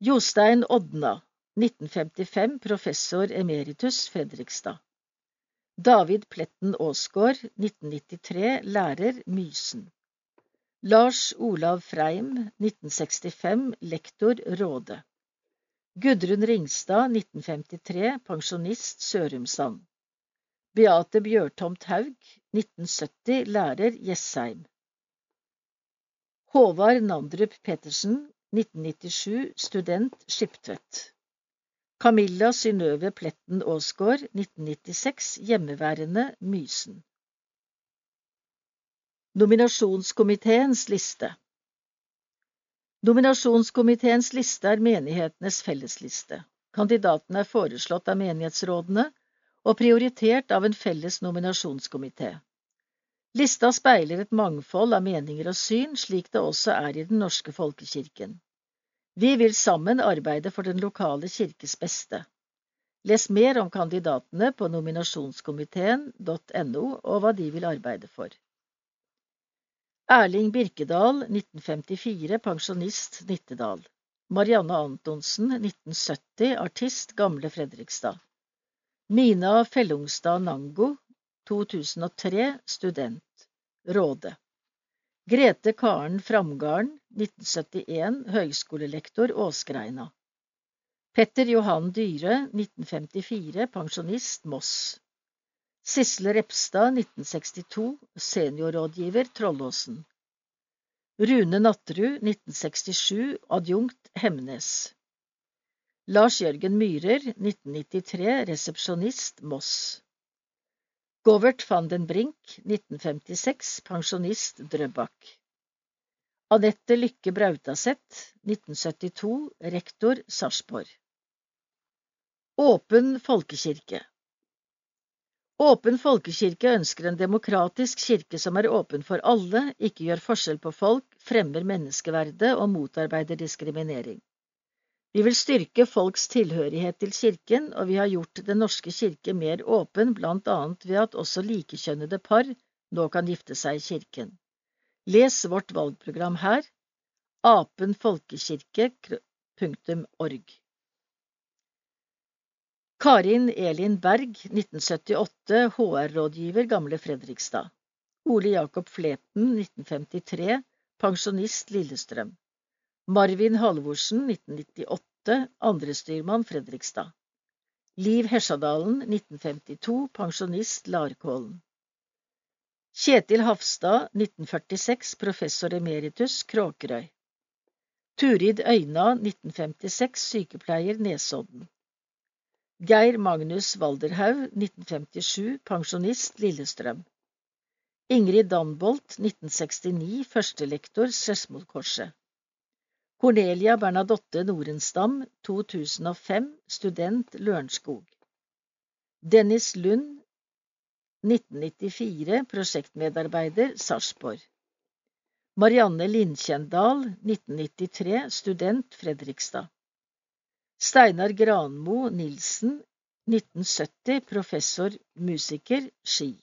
Jostein Odna, 1955, professor emeritus, Fredrikstad. David Pletten Aasgaard, 1993, lærer, Mysen. Lars Olav Freim, 1965, lektor, Råde. Gudrun Ringstad, 1953, pensjonist, Sørumsand. Beate Bjørtomt Haug, 1970, lærer, Jessheim. Håvard Nandrup Pettersen, 1997, student, Skiptvet. Camilla Synnøve Pletten Aasgaard, 1996, hjemmeværende, Mysen. Nominasjonskomiteens liste Nominasjonskomiteens liste er menighetenes fellesliste. Kandidatene er foreslått av menighetsrådene, og prioritert av en felles nominasjonskomité. Lista speiler et mangfold av meninger og syn, slik det også er i Den norske folkekirken. Vi vil sammen arbeide for den lokale kirkes beste. Les mer om kandidatene på nominasjonskomiteen.no og hva de vil arbeide for. Erling Birkedal, 1954, pensjonist, Nittedal. Marianne Antonsen, 1970, artist, Gamle Fredrikstad. Mina Fellungstad Nango, 2003, student, Råde. Grete Karen Framgarden, 1971, høgskolelektor, Åsgreina. Petter Johan Dyre, 1954, pensjonist, Moss. Sisle Repstad, 1962, seniorrådgiver, Trollåsen. Rune Natterud, 1967, adjunkt, Hemnes. Lars Jørgen Myhrer, 1993, resepsjonist, Moss. Govert van den Brink, 1956, pensjonist, Drøbak. Anette Lykke Brautaseth, 1972, rektor, Sarpsborg. Åpen folkekirke Åpen folkekirke ønsker en demokratisk kirke som er åpen for alle, ikke gjør forskjell på folk, fremmer menneskeverdet og motarbeider diskriminering. Vi vil styrke folks tilhørighet til kirken, og vi har gjort Den norske kirke mer åpen, blant annet ved at også likekjønnede par nå kan gifte seg i kirken. Les vårt valgprogram her, apenfolkekirke.org. Karin Elin Berg, 1978, HR-rådgiver, Gamle Fredrikstad. Ole Jakob Fleten, 1953, pensjonist, Lillestrøm. Marvin Halvorsen, 1998, andrestyrmann, Fredrikstad. Liv Hesjadalen, 1952, pensjonist, Larkollen. Kjetil Hafstad, 1946, professor emeritus, Kråkerøy. Turid Øyna, 1956, sykepleier, Nesodden. Geir Magnus Walderhaug, 1957, pensjonist, Lillestrøm. Ingrid Danbolt, 1969, førstelektor, Skedsmokorset. Cornelia Bernadotte Norenstam, 2005, student, Lørenskog. Dennis Lund, 1994, prosjektmedarbeider, Sarpsborg. Marianne Lindkjendal, 1993, student, Fredrikstad. Steinar Granmo Nilsen, 1970, professor, musiker, Ski.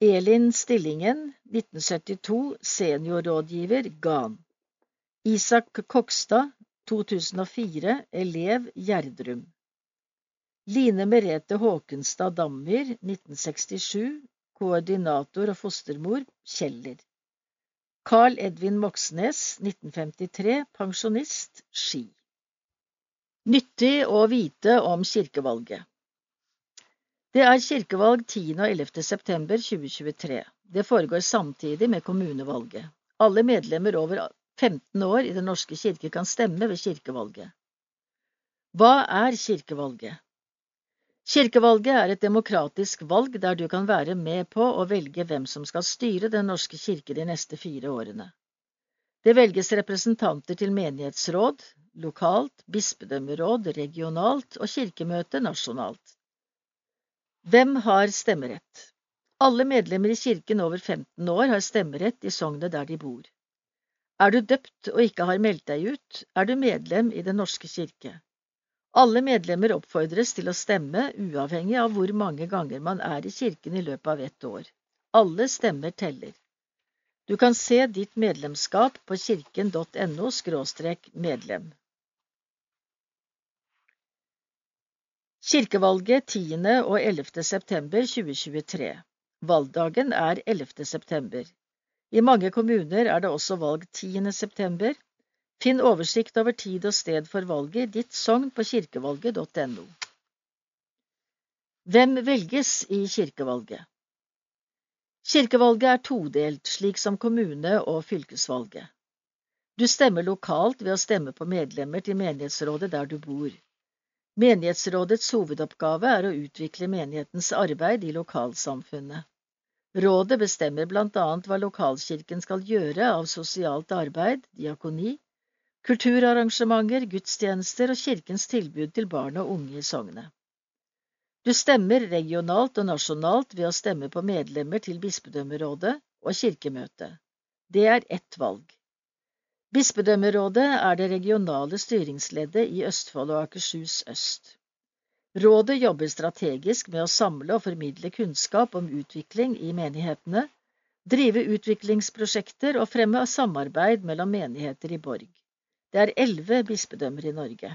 Elin Stillingen, 1972, seniorrådgiver, GAN. Isak Kokstad, 2004, elev, Gjerdrum. Line Merete Håkenstad Dammer, 1967, koordinator og fostermor, Kjeller. Carl Edvin Moxnes, 1953, pensjonist, Ski. Nyttig å vite om kirkevalget Det er kirkevalg 10. og 11. september 2023. Det foregår samtidig med kommunevalget. Alle medlemmer over 15 år i Den norske kirke kan stemme ved kirkevalget. Hva er kirkevalget? Kirkevalget er et demokratisk valg der du kan være med på å velge hvem som skal styre Den norske kirke de neste fire årene. Det velges representanter til menighetsråd, lokalt, bispedømmeråd regionalt og kirkemøte nasjonalt. Hvem har stemmerett? Alle medlemmer i kirken over 15 år har stemmerett i sognet der de bor. Er du døpt og ikke har meldt deg ut, er du medlem i Den norske kirke. Alle medlemmer oppfordres til å stemme, uavhengig av hvor mange ganger man er i kirken i løpet av ett år. Alle stemmer teller. Du kan se ditt medlemskap på kirken.no medlem. Kirkevalget 10. og 11. september 2023 Valgdagen er 11. september. I mange kommuner er det også valg 10. september. Finn oversikt over tid og sted for valget i ditt sogn på kirkevalget.no. Hvem velges i kirkevalget? Kirkevalget er todelt, slik som kommune- og fylkesvalget. Du stemmer lokalt ved å stemme på medlemmer til menighetsrådet der du bor. Menighetsrådets hovedoppgave er å utvikle menighetens arbeid i lokalsamfunnet. Rådet bestemmer blant annet hva lokalkirken skal gjøre av sosialt arbeid, diakoni, kulturarrangementer, gudstjenester og kirkens tilbud til barn og unge i sognet. Du stemmer regionalt og nasjonalt ved å stemme på medlemmer til bispedømmerådet og kirkemøtet. Det er ett valg. Bispedømmerådet er det regionale styringsleddet i Østfold og Akershus øst. Rådet jobber strategisk med å samle og formidle kunnskap om utvikling i menighetene, drive utviklingsprosjekter og fremme samarbeid mellom menigheter i Borg. Det er elleve bispedømmer i Norge.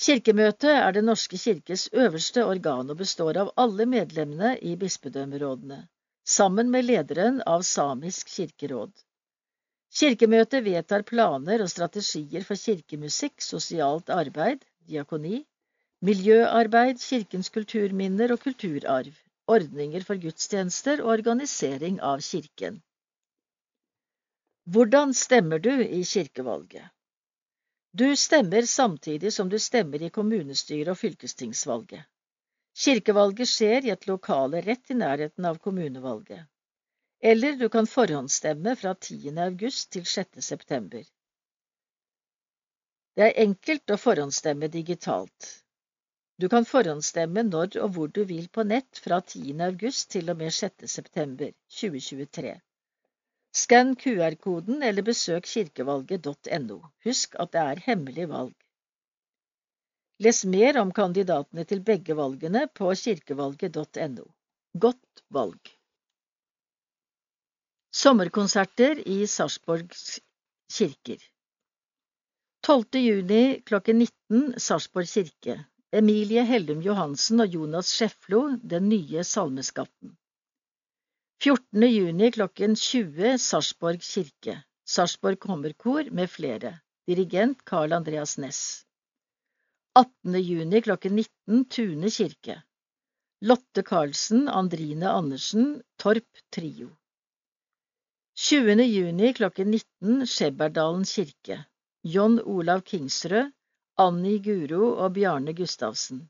Kirkemøtet er Den norske kirkes øverste organ og består av alle medlemmene i bispedømmerådene, sammen med lederen av Samisk kirkeråd. Kirkemøtet vedtar planer og strategier for kirkemusikk, sosialt arbeid, diakoni, miljøarbeid, kirkens kulturminner og kulturarv, ordninger for gudstjenester og organisering av kirken. Hvordan stemmer du i kirkevalget? Du stemmer samtidig som du stemmer i kommunestyre- og fylkestingsvalget. Kirkevalget skjer i et lokale rett i nærheten av kommunevalget eller du kan forhåndsstemme fra 10. august til 6. september. Det er enkelt å forhåndsstemme digitalt. Du kan forhåndsstemme når og hvor du vil på nett fra 10. august til og med 6. september 2023. Skann QR-koden eller besøk kirkevalget.no. Husk at det er hemmelig valg. Les mer om kandidatene til begge valgene på kirkevalget.no. Godt valg! Sommerkonserter i Sarpsborgs kirker 12. juni klokken 19 Sarpsborg kirke Emilie Hellum Johansen og Jonas Skjeflo Den nye salmeskatten 14. juni klokken 20 Sarpsborg kirke Sarpsborg Kommerkor med flere Dirigent Carl Andreas Næss 18. juni klokken 19 Tune kirke Lotte Karlsen, Andrine Andersen, Torp Trio 20. juni klokken 19 Skjebberdalen kirke John Olav Kingsrød, Annie Guro og Bjarne Gustavsen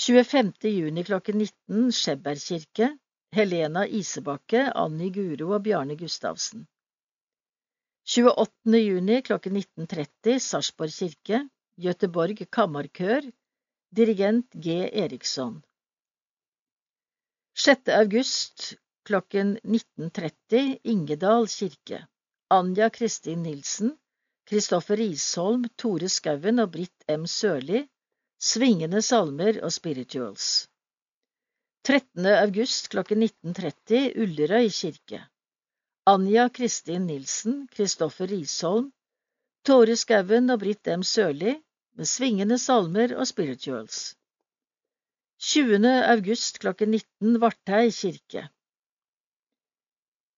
25. juni klokken 19 Skjebberg kirke Helena Isebakke, Anni Guro og Bjarne Gustavsen 28. juni klokken 19.30 Sarpsborg kirke Göteborg Kammarkør Dirigent G. Eriksson 6. august klokken 19.30 Ingedal kirke. Anja Kristin Nilsen, Kristoffer Isholm, Tore Skauen og Britt M. Sørli. Svingende salmer og spirituals. 13. august klokken 19.30 Ullerøy kirke. Anja Kristin Nilsen, Kristoffer Risholm, Tore Skauen og Britt M. Sørli med svingende salmer og spirituals. 20. august klokken 19 Vartei kirke.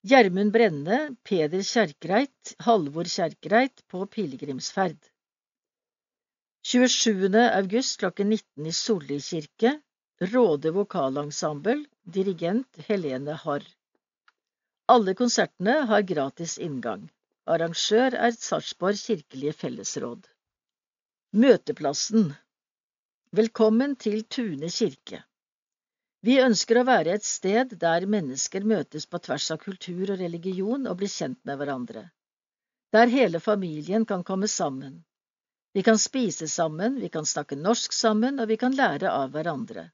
Gjermund Brenne, Peder Kjerkreit, Halvor Kjerkreit på pilegrimsferd. 27. august klokken 19 i Solli kirke, Råde vokalensemble, dirigent Helene Harr. Alle konsertene har gratis inngang. Arrangør er Sarpsborg kirkelige fellesråd. Møteplassen Velkommen til Tune kirke. Vi ønsker å være et sted der mennesker møtes på tvers av kultur og religion og blir kjent med hverandre. Der hele familien kan komme sammen. Vi kan spise sammen, vi kan snakke norsk sammen, og vi kan lære av hverandre.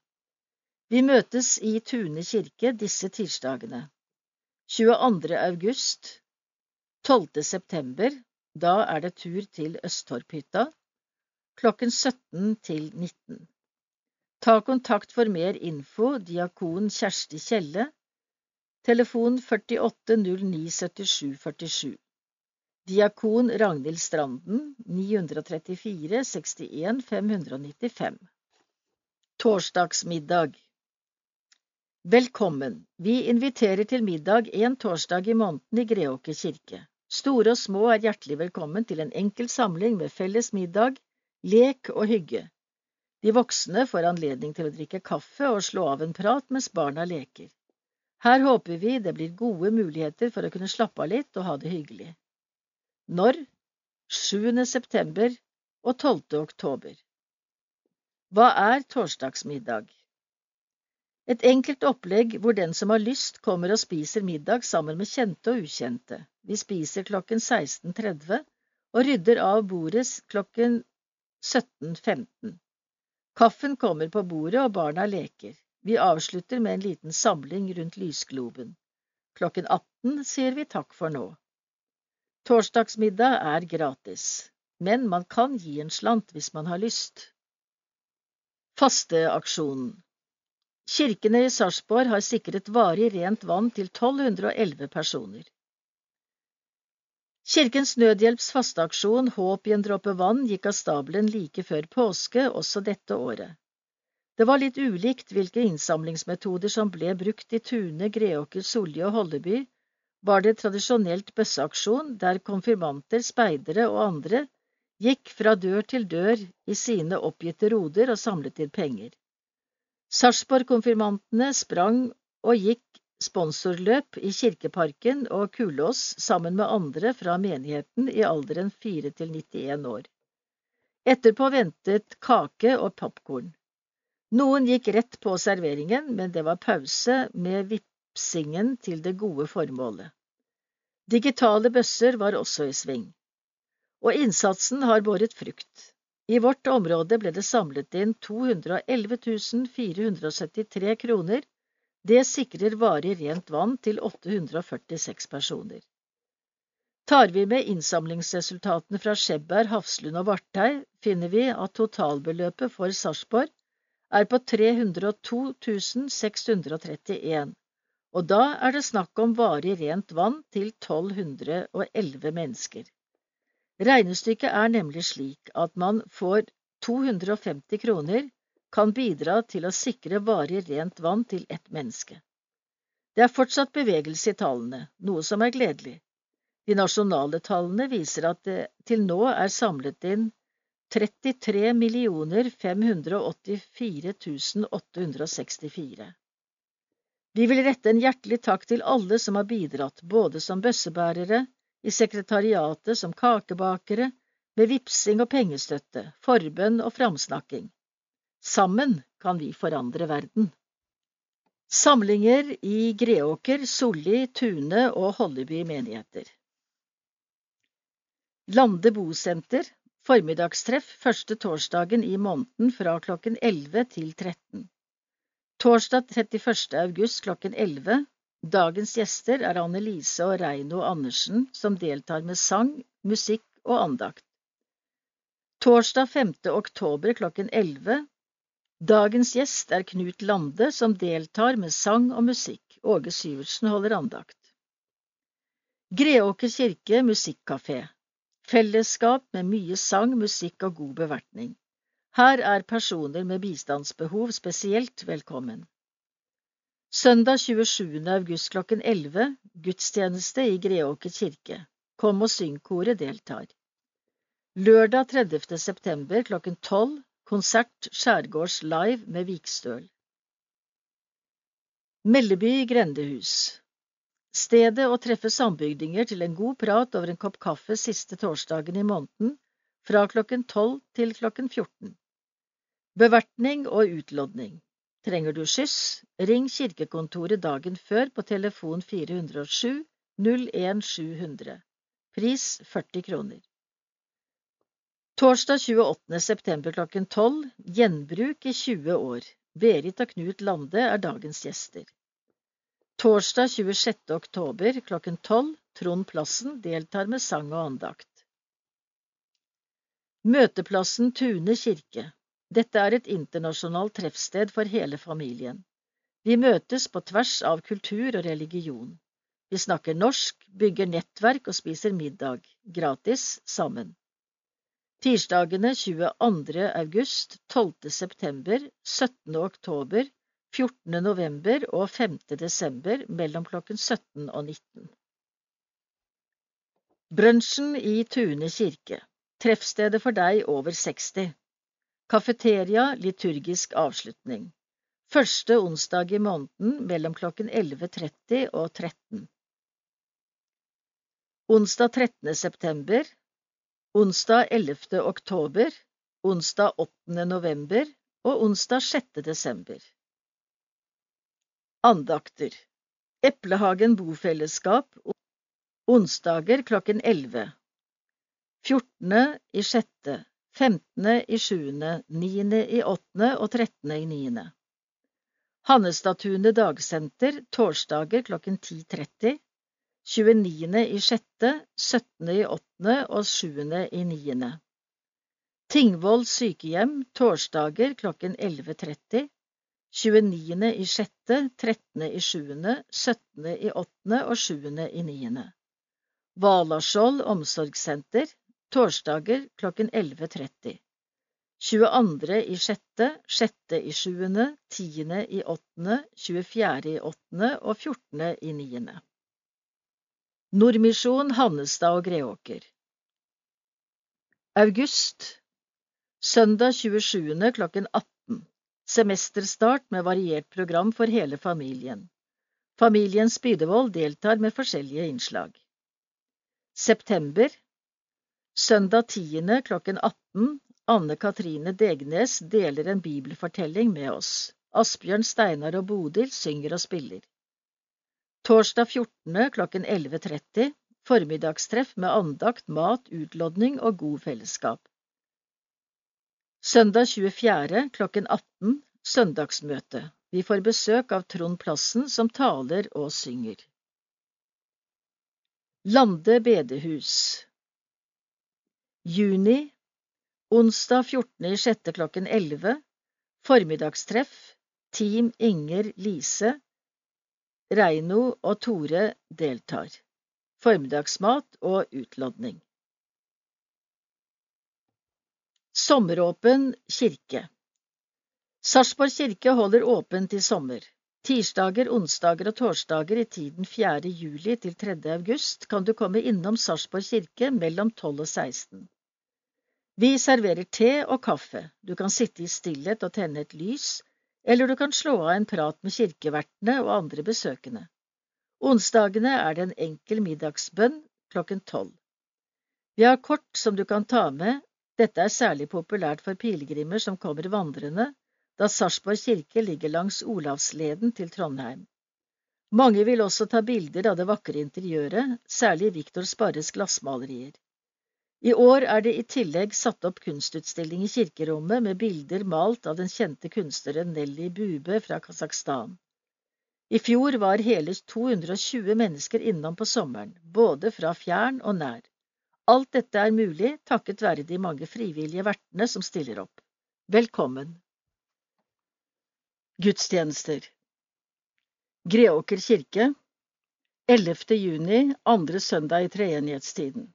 Vi møtes i Tune kirke disse tirsdagene. 22. august, 12. september, da er det tur til Østtorphytta, klokken 17 til 19. Ta kontakt for mer info, diakon Kjersti Kjelle, telefon 48 09 77 47. Diakon Ragnhild Stranden 934 61 595 Torsdagsmiddag Velkommen! Vi inviterer til middag en torsdag i måneden i Greåker kirke. Store og små er hjertelig velkommen til en enkel samling med felles middag, lek og hygge. De voksne får anledning til å drikke kaffe og slå av en prat mens barna leker. Her håper vi det blir gode muligheter for å kunne slappe av litt og ha det hyggelig. Når? 7. september og 12. oktober. Hva er torsdagsmiddag? Et enkelt opplegg hvor den som har lyst, kommer og spiser middag sammen med kjente og ukjente. Vi spiser klokken 16.30 og rydder av bordet klokken 17.15. Kaffen kommer på bordet, og barna leker. Vi avslutter med en liten samling rundt lysgloben. Klokken 18 sier vi takk for nå. Torsdagsmiddag er gratis, men man kan gi en slant hvis man har lyst. Fasteaksjonen Kirkene i Sarpsborg har sikret varig rent vann til 1211 personer. Kirkens Nødhjelps fasteaksjon Håp i en dråpe vann gikk av stabelen like før påske også dette året. Det var litt ulikt hvilke innsamlingsmetoder som ble brukt i Tune, Greåker, Solje og Holleby. Var det tradisjonelt bøsseaksjon der konfirmanter, speidere og andre gikk fra dør til dør i sine oppgitte roder og samlet inn penger. Sarpsborg-konfirmantene sprang og gikk sponsorløp i Kirkeparken og Kulås sammen med andre fra menigheten i alderen 4 til 91 år. Etterpå ventet kake og popkorn. Noen gikk rett på serveringen, men det var pause med vipsingen til det gode formålet. Digitale bøsser var også i sving. Og innsatsen har båret frukt. I vårt område ble det samlet inn 211 473 kroner det sikrer varig rent vann til 846 personer. Tar vi med innsamlingsresultatene fra Skjebberg, Hafslund og Vartei, finner vi at totalbeløpet for Sarpsborg er på 302 631, og da er det snakk om varig rent vann til 1211 mennesker. Regnestykket er nemlig slik at man for 250 kroner kan bidra til å sikre varig rent vann til ett menneske. Det er fortsatt bevegelse i tallene, noe som er gledelig. De nasjonale tallene viser at det til nå er samlet inn 33 584 864. Vi vil rette en hjertelig takk til alle som har bidratt, både som bøssebærere, i sekretariatet, som kakebakere, med vipsing og pengestøtte, forbønn og framsnakking. Sammen kan vi forandre verden. Samlinger i Greåker, Solli, Tune og Holleby menigheter. Lande bosenter, formiddagstreff første torsdagen i måneden fra klokken 11 til 13. Torsdag 31. august klokken 11. Dagens gjester er Anne Lise og Reino Andersen, som deltar med sang, musikk og andakt. Torsdag 5. oktober klokken 11 Dagens gjest er Knut Lande, som deltar med sang og musikk. Åge Syvertsen holder andakt. Greåker kirke musikkafé. Fellesskap med mye sang, musikk og god bevertning. Her er personer med bistandsbehov spesielt velkommen. Søndag 27. august klokken 11 gudstjeneste i Greåker kirke. Kom og syng, koret deltar. Lørdag 30. september klokken 12 Konsert Skjærgårds Live med Vikstøl. Melleby grendehus Stedet å treffe sambygdinger til en god prat over en kopp kaffe siste torsdagen i måneden, fra klokken 12 til klokken 14. Bevertning og utlodning. Trenger du skyss, ring kirkekontoret dagen før på telefon 407 01700. Pris 40 kroner. Torsdag 28. september klokken 12 Gjenbruk i 20 år. Berit og Knut Lande er dagens gjester. Torsdag 26. oktober klokken 12 Trond Plassen deltar med sang og andakt. Møteplassen Tune kirke. Dette er et internasjonalt treffsted for hele familien. Vi møtes på tvers av kultur og religion. Vi snakker norsk, bygger nettverk og spiser middag, gratis, sammen. Tirsdagene 22. august, 12. september, 17. oktober, 14. november og 5. desember mellom klokken 17 og 19. Brunsjen i Tune kirke. Treffstedet for deg over 60. Kafeteria liturgisk avslutning. Første onsdag i måneden mellom klokken 11.30 og 13. Onsdag 13. september onsdag 11. oktober, onsdag 8. november og onsdag 6. desember. Andakter Eplehagen bofellesskap onsdager klokken 11 14. i sjette 15. i 7., 9. i 8. og 13. i 9. Hannestadtunet dagsenter torsdager klokken 10.30, 29. i 6., 17. i 8. og 7. i 9. Tingvoll sykehjem torsdager klokken 11.30, 29. i 6., 13. i 7., 17. i 8. og 7. i 9. Valaskjold omsorgssenter torsdager klokken 11.30. 22. i 6., 6. i 7., 10. i 8., 24. i 8. og 14. i 9. Nordmisjon Hannestad og Greåker August Søndag 27. klokken 18. Semesterstart med variert program for hele familien. Familien Spydevold deltar med forskjellige innslag. September Søndag 10. klokken 18. Anne Katrine Degnes deler en bibelfortelling med oss. Asbjørn, Steinar og Bodil synger og spiller. Torsdag 14. klokken 11.30. Formiddagstreff med andakt, mat, utlodning og god fellesskap. Søndag 24. klokken 18 søndagsmøte. Vi får besøk av Trond Plassen som taler og synger. Lande bedehus Juni Onsdag 14. i 6. klokken 11 Formiddagstreff Team Inger Lise Reino og Tore deltar. Formiddagsmat og utlodning. Sommeråpen kirke Sarpsborg kirke holder åpent i sommer. Tirsdager, onsdager og torsdager i tiden 4. juli til 3. august kan du komme innom Sarpsborg kirke mellom 12 og 16. Vi serverer te og kaffe, du kan sitte i stillhet og tenne et lys, eller du kan slå av en prat med kirkevertene og andre besøkende. Onsdagene er det en enkel middagsbønn klokken tolv. Vi har kort som du kan ta med dette er særlig populært for pilegrimer som kommer vandrende, da Sarpsborg kirke ligger langs Olavsleden til Trondheim. Mange vil også ta bilder av det vakre interiøret, særlig Viktor Sparres glassmalerier. I år er det i tillegg satt opp kunstutstilling i kirkerommet med bilder malt av den kjente kunstneren Nelly Bube fra Kasakhstan. I fjor var hele 220 mennesker innom på sommeren, både fra fjern og nær. Alt dette er mulig takket være de mange frivillige vertene som stiller opp. Velkommen! Gudstjenester Greåker kirke 11. juni, andre søndag i treenighetstiden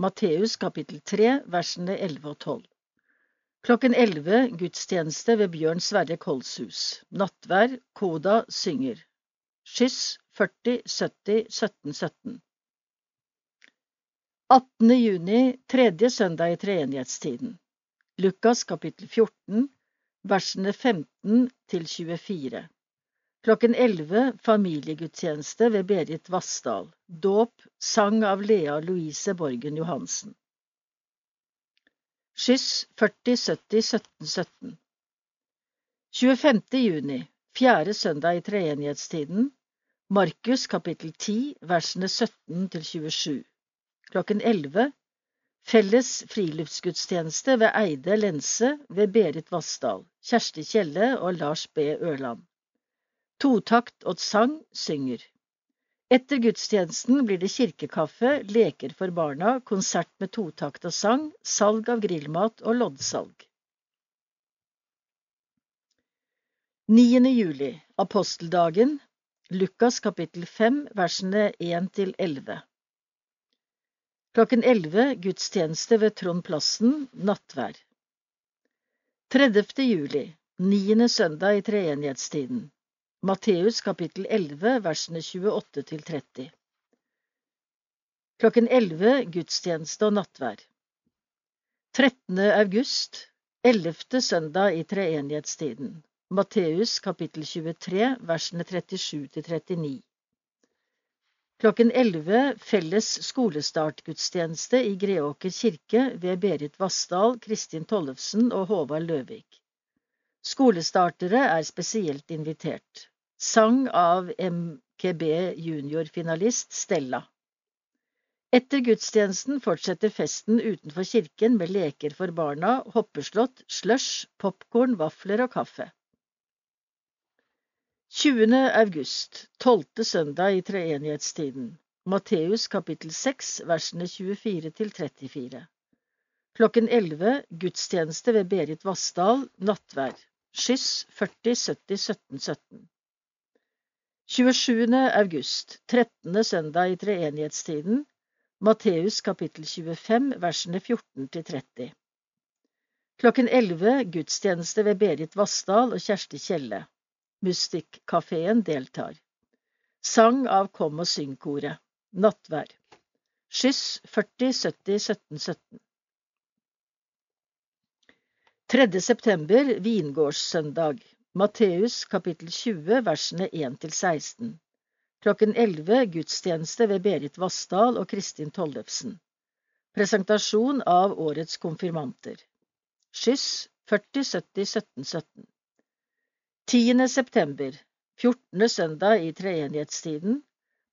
Matteus kapittel 3, versene 11 og 12 Klokken 11 gudstjeneste ved Bjørn Sverre Kolshus. Nattvær, Koda synger. Skyss 40 70 17 17. 18. juni, tredje søndag i treenighetstiden. Lukas kapittel 14, versene 15 til 24. Klokken 11 familiegudstjeneste ved Berit Vassdal. Dåp, sang av Lea Louise Borgen Johansen. Skyss 40 70 17 17. 25. juni, fjerde søndag i treenighetstiden. Markus kapittel 10, versene 17 til 27 klokken 11 Felles friluftsgudstjeneste ved Eide Lense ved Berit Vassdal, Kjersti Kjelle og Lars B. Ørland. Totakt og sang synger. Etter gudstjenesten blir det kirkekaffe, leker for barna, konsert med totakt og sang, salg av grillmat og loddsalg. 9. juli, aposteldagen, Lukas kapittel 5, versene 1 til 11. Klokken 11 gudstjeneste ved Trond Plassen, nattvær. 30. juli, niende søndag i treenighetstiden. Matteus kapittel 11, versene 28 til 30. Klokken 11 gudstjeneste og nattvær. 13. august, 11. søndag i treenighetstiden. Matteus kapittel 23, versene 37 til 39. Klokken 11 felles skolestartgudstjeneste i Greåker kirke ved Berit Vassdal, Kristin Tollefsen og Håvard Løvik. Skolestartere er spesielt invitert. Sang av MKB juniorfinalist Stella. Etter gudstjenesten fortsetter festen utenfor kirken med leker for barna, hoppeslott, slush, popkorn, vafler og kaffe. 20. august, tolvte søndag i treenighetstiden. Matteus kapittel 6, versene 24 til 34. Klokken 11 gudstjeneste ved Berit Vassdal, nattvær. Skyss 40 70 17 17. 27. august, 13. søndag i treenighetstiden. Matteus kapittel 25, versene 14 til 30. Klokken 11 gudstjeneste ved Berit Vassdal og Kjersti Kjelle. Mustikkafeen deltar. Sang av Kom og syng-koret. Nattvær. Skyss 40 70 17 17. 3. september, vingårdssøndag. Matteus kapittel 20, versene 1 til 16. Klokken 11 gudstjeneste ved Berit Vassdal og Kristin Tollefsen. Presentasjon av årets konfirmanter. Skyss 40 70 17 17. 10. september, 14. søndag i treenighetstiden,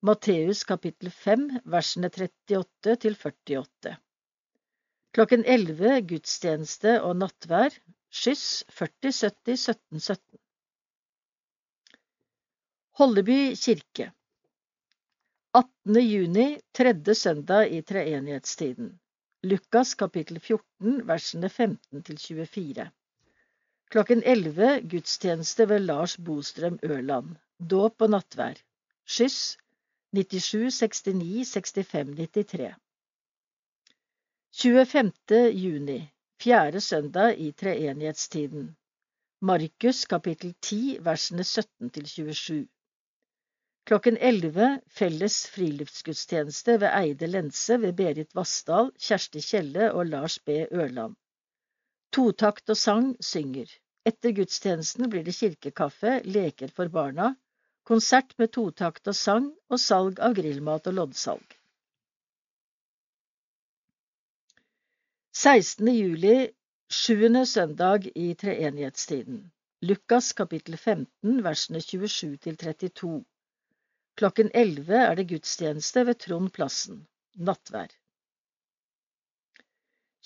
Matteus kapittel 5, versene 38 til 48. Klokken 11 gudstjeneste og nattvær, skyss 40 70 17 17. Holleby kirke 18. juni, tredje søndag i treenighetstiden. Lukas kapittel 14, versene 15 til 24. Klokken 11 gudstjeneste ved Lars Bostrøm Ørland. Dåp og nattvær. Skyss 97 69 65 93. 25. juni, fjerde søndag i treenighetstiden. Markus kapittel 10 versene 17 til 27. Klokken 11 felles friluftsgudstjeneste ved Eide Lense ved Berit Vassdal, Kjersti Kjelle og Lars B. Ørland. Totakt og sang synger. Etter gudstjenesten blir det kirkekaffe, leker for barna, konsert med totakt og sang og salg av grillmat og loddsalg. 16. juli, sjuende søndag i treenighetstiden. Lukas kapittel 15, versene 27 til 32. Klokken 11 er det gudstjeneste ved Trond Plassen. Nattvær.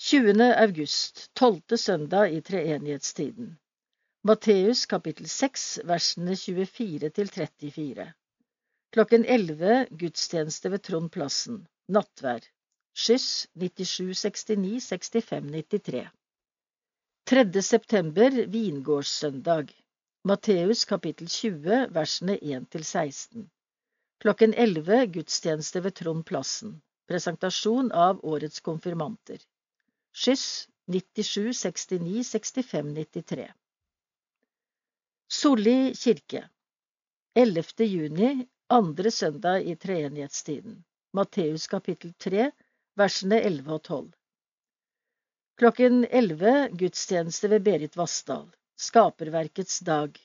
20. august, tolvte søndag i treenighetstiden. Matteus kapittel 6, versene 24 til 34. Klokken 11 gudstjeneste ved Trond Plassen. Nattvær. Skyss 97 69 65 93. 3. september, vingårdssøndag. Matteus kapittel 20, versene 1 til 16. Klokken 11 gudstjeneste ved Trond Plassen. Presentasjon av årets konfirmanter. Skyss 97 69 65 93. Solli kirke 11. juni, andre søndag i treenighetstiden. Matteus kapittel 3, versene 11 og 12. Klokken 11 gudstjeneste ved Berit Vassdal. Skaperverkets dag.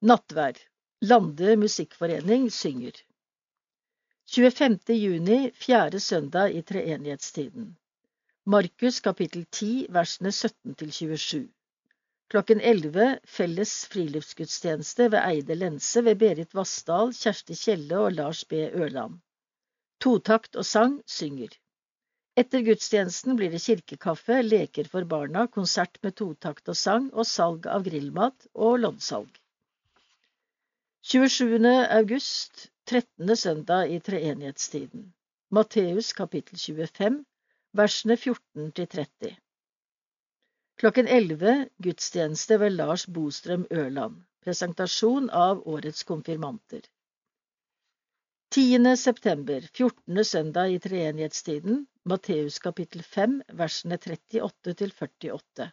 Nattvær. Lande musikkforening synger. 25. juni, fjerde søndag i treenighetstiden. Markus kapittel 10 versene 17 til 27. Klokken 11 felles friluftsgudstjeneste ved Eide Lense ved Berit Vassdal, Kjersti Kjelle og Lars B. Ørland. Totakt og sang synger. Etter gudstjenesten blir det kirkekaffe, leker for barna, konsert med totakt og sang og salg av grillmat og loddsalg. 27. august, 13. søndag i treenighetstiden. Matteus kapittel 25 versene 14 til 30. Klokken 11 gudstjeneste ved Lars Bostrøm Ørland. Presentasjon av årets konfirmanter. 10. september, 14. søndag i treenighetstiden, Matteus kapittel 5, versene 38 til 48.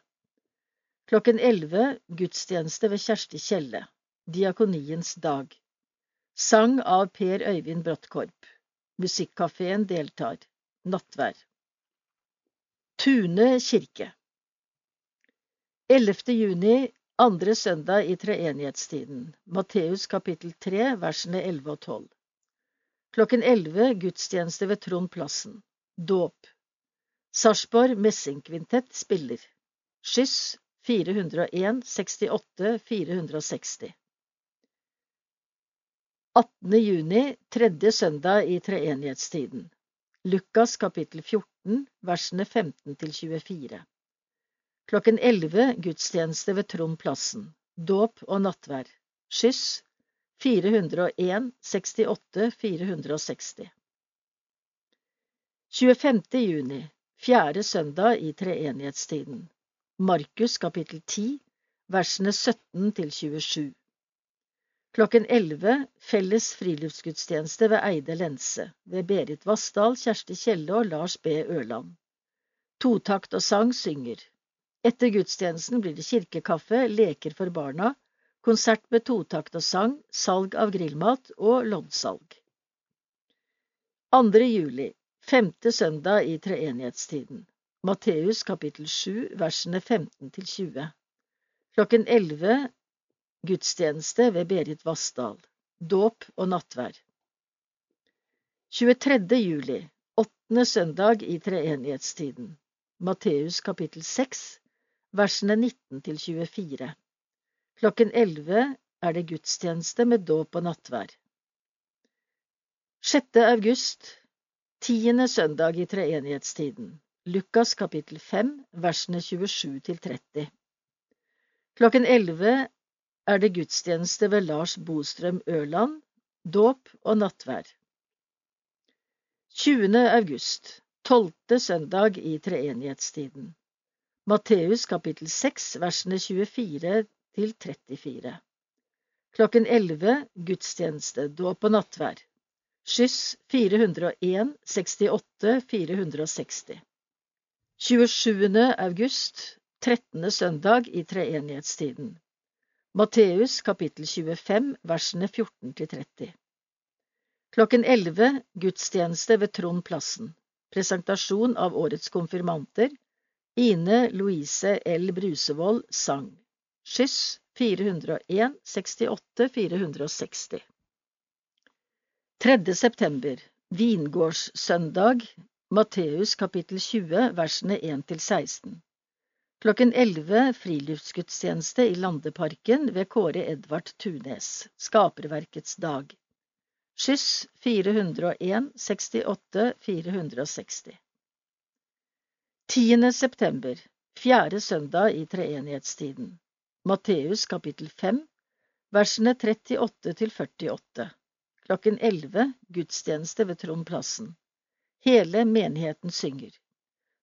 Klokken 11 gudstjeneste ved Kjersti Kjelle. Diakoniens dag. Sang av Per Øyvind Bråttkorp. Musikkafeen deltar. Nattvær. Tune kirke 11. juni, andre søndag i treenighetstiden. Matteus kapittel 3, versene 11 og 12. Klokken 11 gudstjeneste ved Trond Plassen. Dåp. Sarpsborg Messingkvintett spiller. Skyss 401 68 460. 18. juni, tredje søndag i treenighetstiden. Lukas kapittel 14, versene 15 til 24. Klokken 11 gudstjeneste ved Trond Plassen. Dåp og nattvær. Skyss 401 68 460. 25. juni, fjerde søndag i treenighetstiden. Markus kapittel 10, versene 17 til 27. Klokken 11 felles friluftsgudstjeneste ved Eide Lense ved Berit Vassdal, Kjersti Kjelle og Lars B. Ørland. Totakt og sang synger. Etter gudstjenesten blir det kirkekaffe, leker for barna, konsert med totakt og sang, salg av grillmat og loddsalg. 2. juli, femte søndag i treenighetstiden. Matteus kapittel 7, versene 15 til 20. Klokken 11 Gudstjeneste ved Berit Vassdal. Dåp og nattvær. 23. juli, åttende søndag i treenighetstiden. Matteus kapittel 6, versene 19 til 24. Klokken 11 er det gudstjeneste med dåp og nattvær. 6. august, tiende søndag i treenighetstiden. Lukas kapittel 5, versene 27 til 30. Klokken 11 er det gudstjeneste ved Lars Bostrøm Ørland, dåp og nattvær. 20. august, tolvte søndag i treenighetstiden. Matteus kapittel 6, versene 24 til 34. Klokken 11 gudstjeneste, dåp og nattvær. Skyss 401 68 460. 27. august, 13. søndag i treenighetstiden. Matteus kapittel 25 versene 14 til 30. Klokken 11 gudstjeneste ved Trond Plassen. Presentasjon av årets konfirmanter. Ine Louise L. Brusevold sang. Skyss 401 68 460. 3. september Vingårdssøndag Matteus kapittel 20 versene 1 til 16. Klokken 11 friluftsgudstjeneste i Landeparken ved Kåre Edvard Tunes, Skaperverkets dag. Skyss 401 68 460. 10. september, fjerde søndag i treenighetstiden. Matteus kapittel 5, versene 38 til 48. Klokken 11 gudstjeneste ved Trond Plassen. Hele menigheten synger.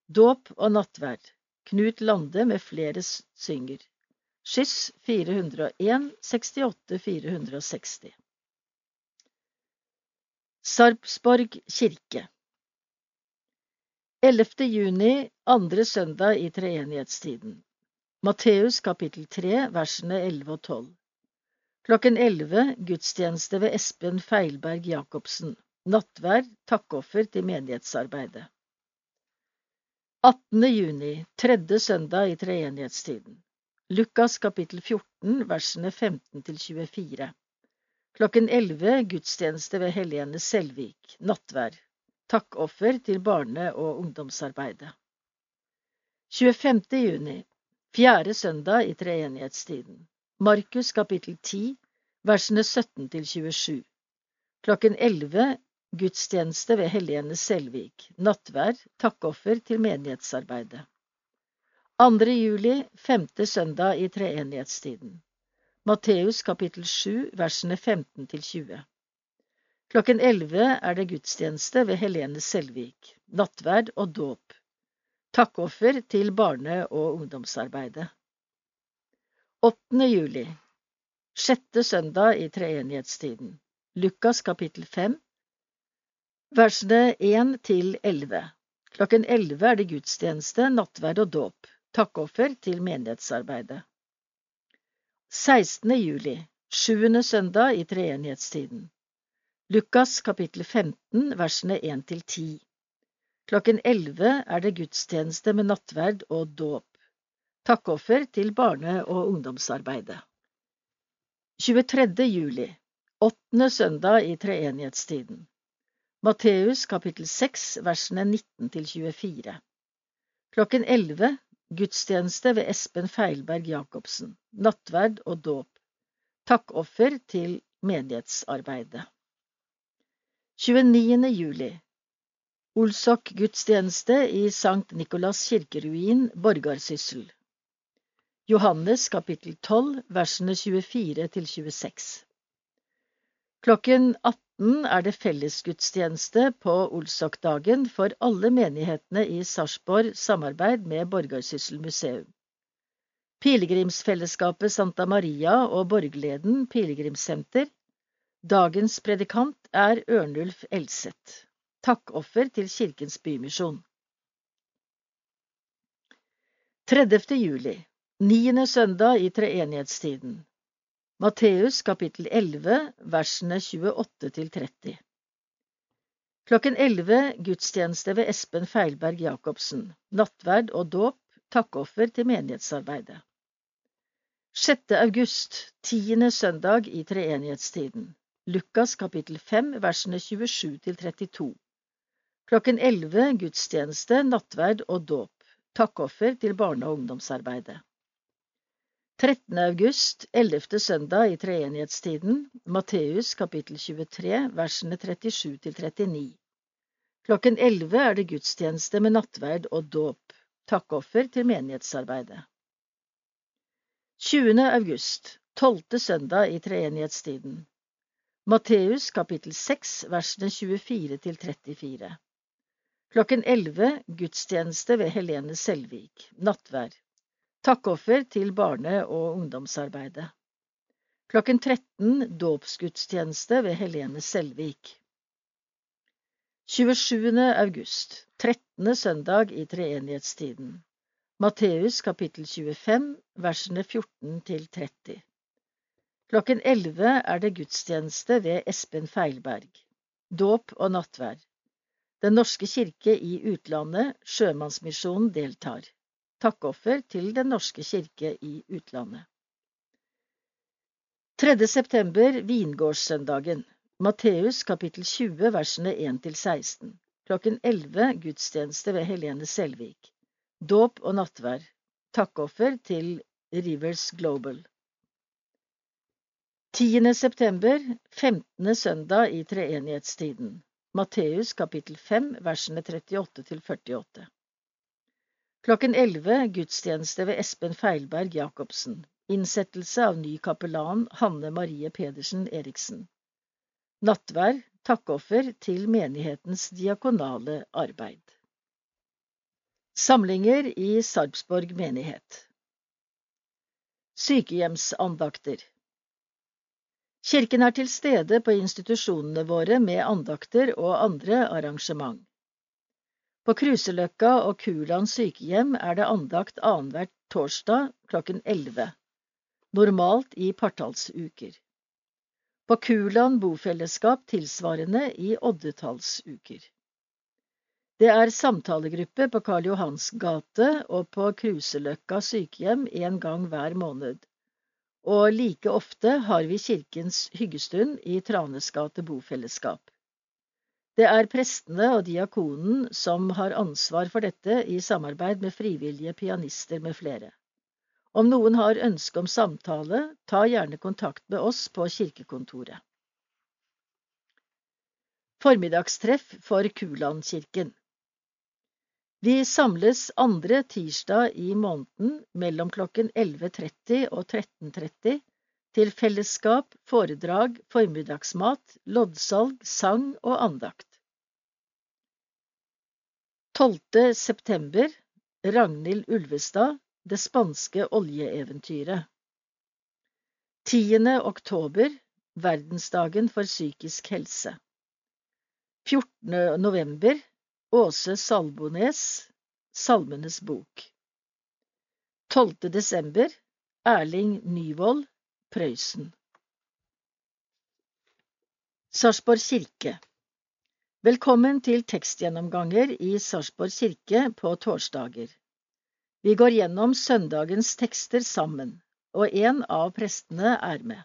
Dåp og nattverd. Knut Lande med flere synger. Skyss 401 68 460. Sarpsborg kirke 11. juni, andre søndag i treenighetstiden. Matteus kapittel 3, versene 11 og 12. Klokken 11 gudstjeneste ved Espen Feilberg Jacobsen. Nattverd, takkoffer til menighetsarbeidet. 18. juni, tredje søndag i treenighetstiden. Lukas kapittel 14, versene 15 til 24. Klokken 11 gudstjeneste ved Helene Selvik, nattvær. Takkoffer til barne- og ungdomsarbeidet. 25. juni, fjerde søndag i treenighetstiden. Markus kapittel 10, versene 17 til 27. Klokken 11 Gudstjeneste ved Helene Selvik. Nattvær. Takkoffer til menighetsarbeidet. 2. juli, femte søndag i treenighetstiden. Matteus kapittel 7, versene 15 til 20. Klokken 11 er det gudstjeneste ved Helene Selvik. Nattverd og dåp. Takkoffer til barne- og ungdomsarbeidet. 8. juli, sjette søndag i treenighetstiden. Lukas kapittel 5, Versene 1 til 11 Klokken 11 er det gudstjeneste, nattverd og dåp, takkoffer til menighetsarbeidet. 16. juli, sjuende søndag i treenighetstiden. Lukas kapittel 15, versene 1 til 10. Klokken 11 er det gudstjeneste med nattverd og dåp, takkoffer til barne- og ungdomsarbeidet. 23. juli, åttende søndag i treenighetstiden. Matteus kapittel 6 versene 19 til 24. Klokken 11 gudstjeneste ved Espen Feilberg Jacobsen, nattverd og dåp. Takkoffer til menighetsarbeidet. 29. juli Olsok gudstjeneste i Sankt Nikolas kirkeruin, Borgarsyssel. Johannes kapittel 12, versene 24 til 26. Klokken 18 er det fellesgudstjeneste på Olsokdagen for alle menighetene i Sarpsborg samarbeid med Borgarsyssel museum. Pilegrimsfellesskapet Santa Maria og Borgleden pilegrimssenter. Dagens predikant er Ørnulf Elseth. Takkoffer til Kirkens Bymisjon. 30. juli, niende søndag i treenighetstiden. Matteus kapittel 11, versene 28 til 30. Klokken 11 gudstjeneste ved Espen Feilberg Jacobsen. Nattverd og dåp, takkoffer til menighetsarbeidet. 6. august, tiende søndag i treenighetstiden. Lukas kapittel 5, versene 27 til 32. Klokken 11 gudstjeneste, nattverd og dåp. Takkoffer til barne- og ungdomsarbeidet. 13. august, 11. søndag i treenighetstiden. Matteus kapittel 23, versene 37 til 39. Klokken 11 er det gudstjeneste med nattverd og dåp. Takkoffer til menighetsarbeidet. 20. august, tolvte søndag i treenighetstiden. Matteus kapittel 6 versene 24 til 34. Klokken 11 gudstjeneste ved Helene Selvik, nattvær. Takkoffer til barne- og ungdomsarbeidet. Klokken 13 dåpsgudstjeneste ved Helene Selvik. 27. august, 13. søndag i treenighetstiden. Matteus kapittel 25, versene 14 til 30. Klokken 11 er det gudstjeneste ved Espen Feilberg. Dåp og nattvær. Den norske kirke i utlandet, Sjømannsmisjonen, deltar. Takkoffer til Den norske kirke i utlandet. 3. september, vingårdssøndagen. Matteus kapittel 20, versene 1 til 16. Klokken 11 gudstjeneste ved Helene Selvik. Dåp og nattvær. Takkoffer til Rivers Global. 10. september, 15. søndag i treenighetstiden. Matteus kapittel 5, versene 38 til 48. Klokken 11 gudstjeneste ved Espen Feilberg Jacobsen. Innsettelse av ny kapellan Hanne Marie Pedersen Eriksen. Nattvær, takkoffer til menighetens diakonale arbeid. Samlinger i Sarpsborg menighet Sykehjemsandakter Kirken er til stede på institusjonene våre med andakter og andre arrangement. På Kruseløkka og Kuland sykehjem er det andakt annenhver torsdag klokken 11, normalt i partallsuker. På Kuland bofellesskap tilsvarende i oddetallsuker. Det er samtalegruppe på Karl Johans gate og på Kruseløkka sykehjem en gang hver måned, og like ofte har vi Kirkens hyggestund i Tranes gate bofellesskap. Det er prestene og diakonen som har ansvar for dette i samarbeid med frivillige pianister med flere. Om noen har ønske om samtale, ta gjerne kontakt med oss på kirkekontoret. Formiddagstreff for Kulandkirken vi samles andre tirsdag i måneden mellom klokken 11.30 og 13.30 til fellesskap, foredrag, formiddagsmat, loddsalg, sang og andakt. 12. september Ragnhild Ulvestad Det spanske oljeeventyret 10. oktober Verdensdagen for psykisk helse 14. november Åse Salbones Salmenes bok 12. desember Erling Nyvold Prøysen Sarpsborg kirke Velkommen til tekstgjennomganger i Sarpsborg kirke på torsdager. Vi går gjennom søndagens tekster sammen, og en av prestene er med.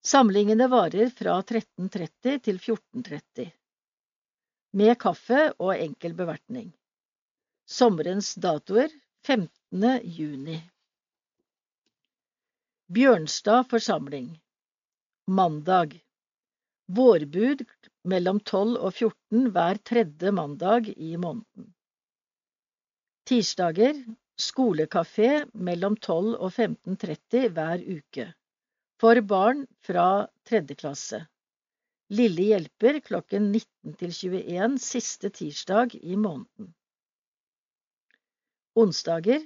Samlingene varer fra 13.30 til 14.30 med kaffe og enkel bevertning. Sommerens datoer 15. juni. Bjørnstad forsamling Mandag Vårbud mellom 12 og 14 hver tredje mandag i måneden. Tirsdager skolekafé mellom 12 og 15.30 hver uke. For barn fra tredje klasse. Lille hjelper klokken 19 til 21 siste tirsdag i måneden. Onsdager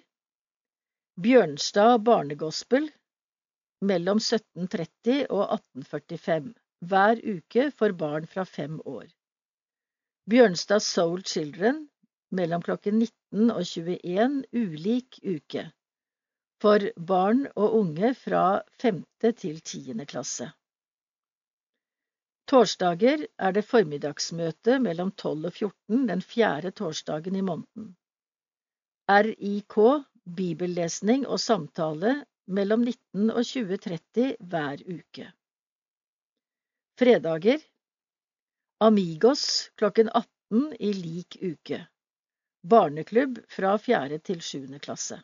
Bjørnstad barnegospel mellom 1730 og 1845 hver uke for barn fra fem år. Bjørnstad Soul Children mellom klokken 19 og 21 ulik uke for barn og unge fra femte til tiende klasse. Torsdager er det formiddagsmøte mellom 12 og 14 den fjerde torsdagen i måneden. RIK bibellesning og samtale mellom 19 og 20.30 hver uke. Fredager Amigos klokken 18 i lik uke. Barneklubb fra 4. til 7. klasse.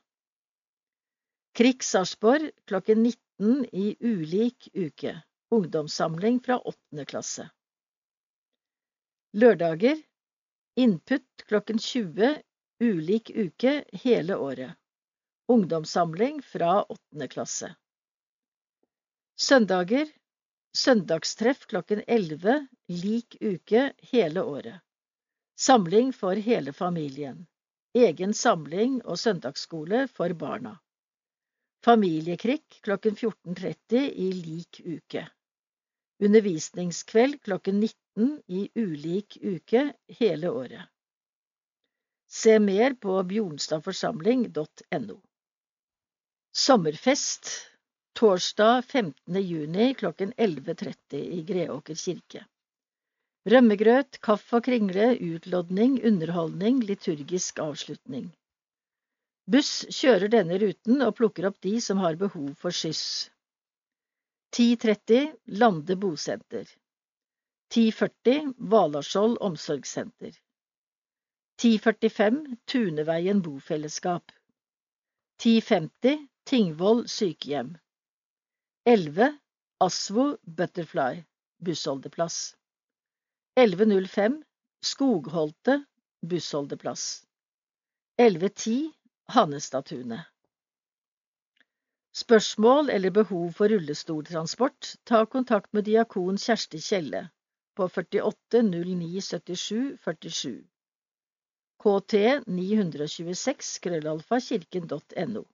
Krik Sarpsborg klokken 19 i ulik uke. Ungdomssamling fra 8. klasse. Lørdager Input klokken 20 ulik uke hele året. Ungdomssamling fra åttende klasse. Søndager Søndagstreff klokken 11 lik uke hele året. Samling for hele familien. Egen samling og søndagsskole for barna. Familiekrikk klokken 14.30 i lik uke. Undervisningskveld klokken 19 i ulik uke hele året. Se mer på bjornstadforsamling.no. Sommerfest torsdag 15. juni klokken 11.30 i Greåker kirke. Rømmegrøt, kaffe og kringle, utlodning, underholdning, liturgisk avslutning. Buss kjører denne ruten og plukker opp de som har behov for skyss. 10.30 Lande bosenter. 10.40 Valaskjold omsorgssenter. 10.45 Tuneveien bofellesskap. 10.50 Tingvoll sykehjem. 11 Asvo Butterfly bussholdeplass. 11.05 Skogholte bussholdeplass. 11.10 Hannestadtunet. Spørsmål eller behov for rullestoltransport, ta kontakt med diakon Kjersti Kjelle på 48 09 77 47. KT 926 krøllalfa kirken.no.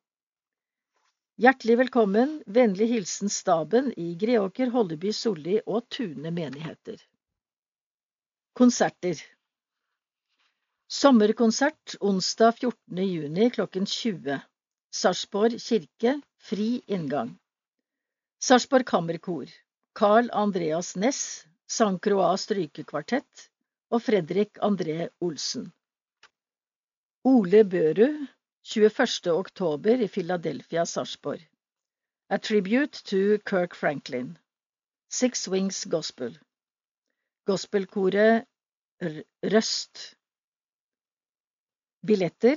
Hjertelig velkommen, vennlig hilsen staben i Greåker, Holleby, Solli og Tune menigheter. Konserter Sommerkonsert onsdag 14. juni klokken 20. Sarpsborg kirke, fri inngang. Sarpsborg Kammerkor, Carl Andreas Næss, St. Croix strykekvartett og Fredrik André Olsen. Ole Børud, 21. oktober i Philadelphia, Sarpsborg. A tribute to Kirk Franklin. Six Wings Gospel. Gospelkoret Røst. Billetter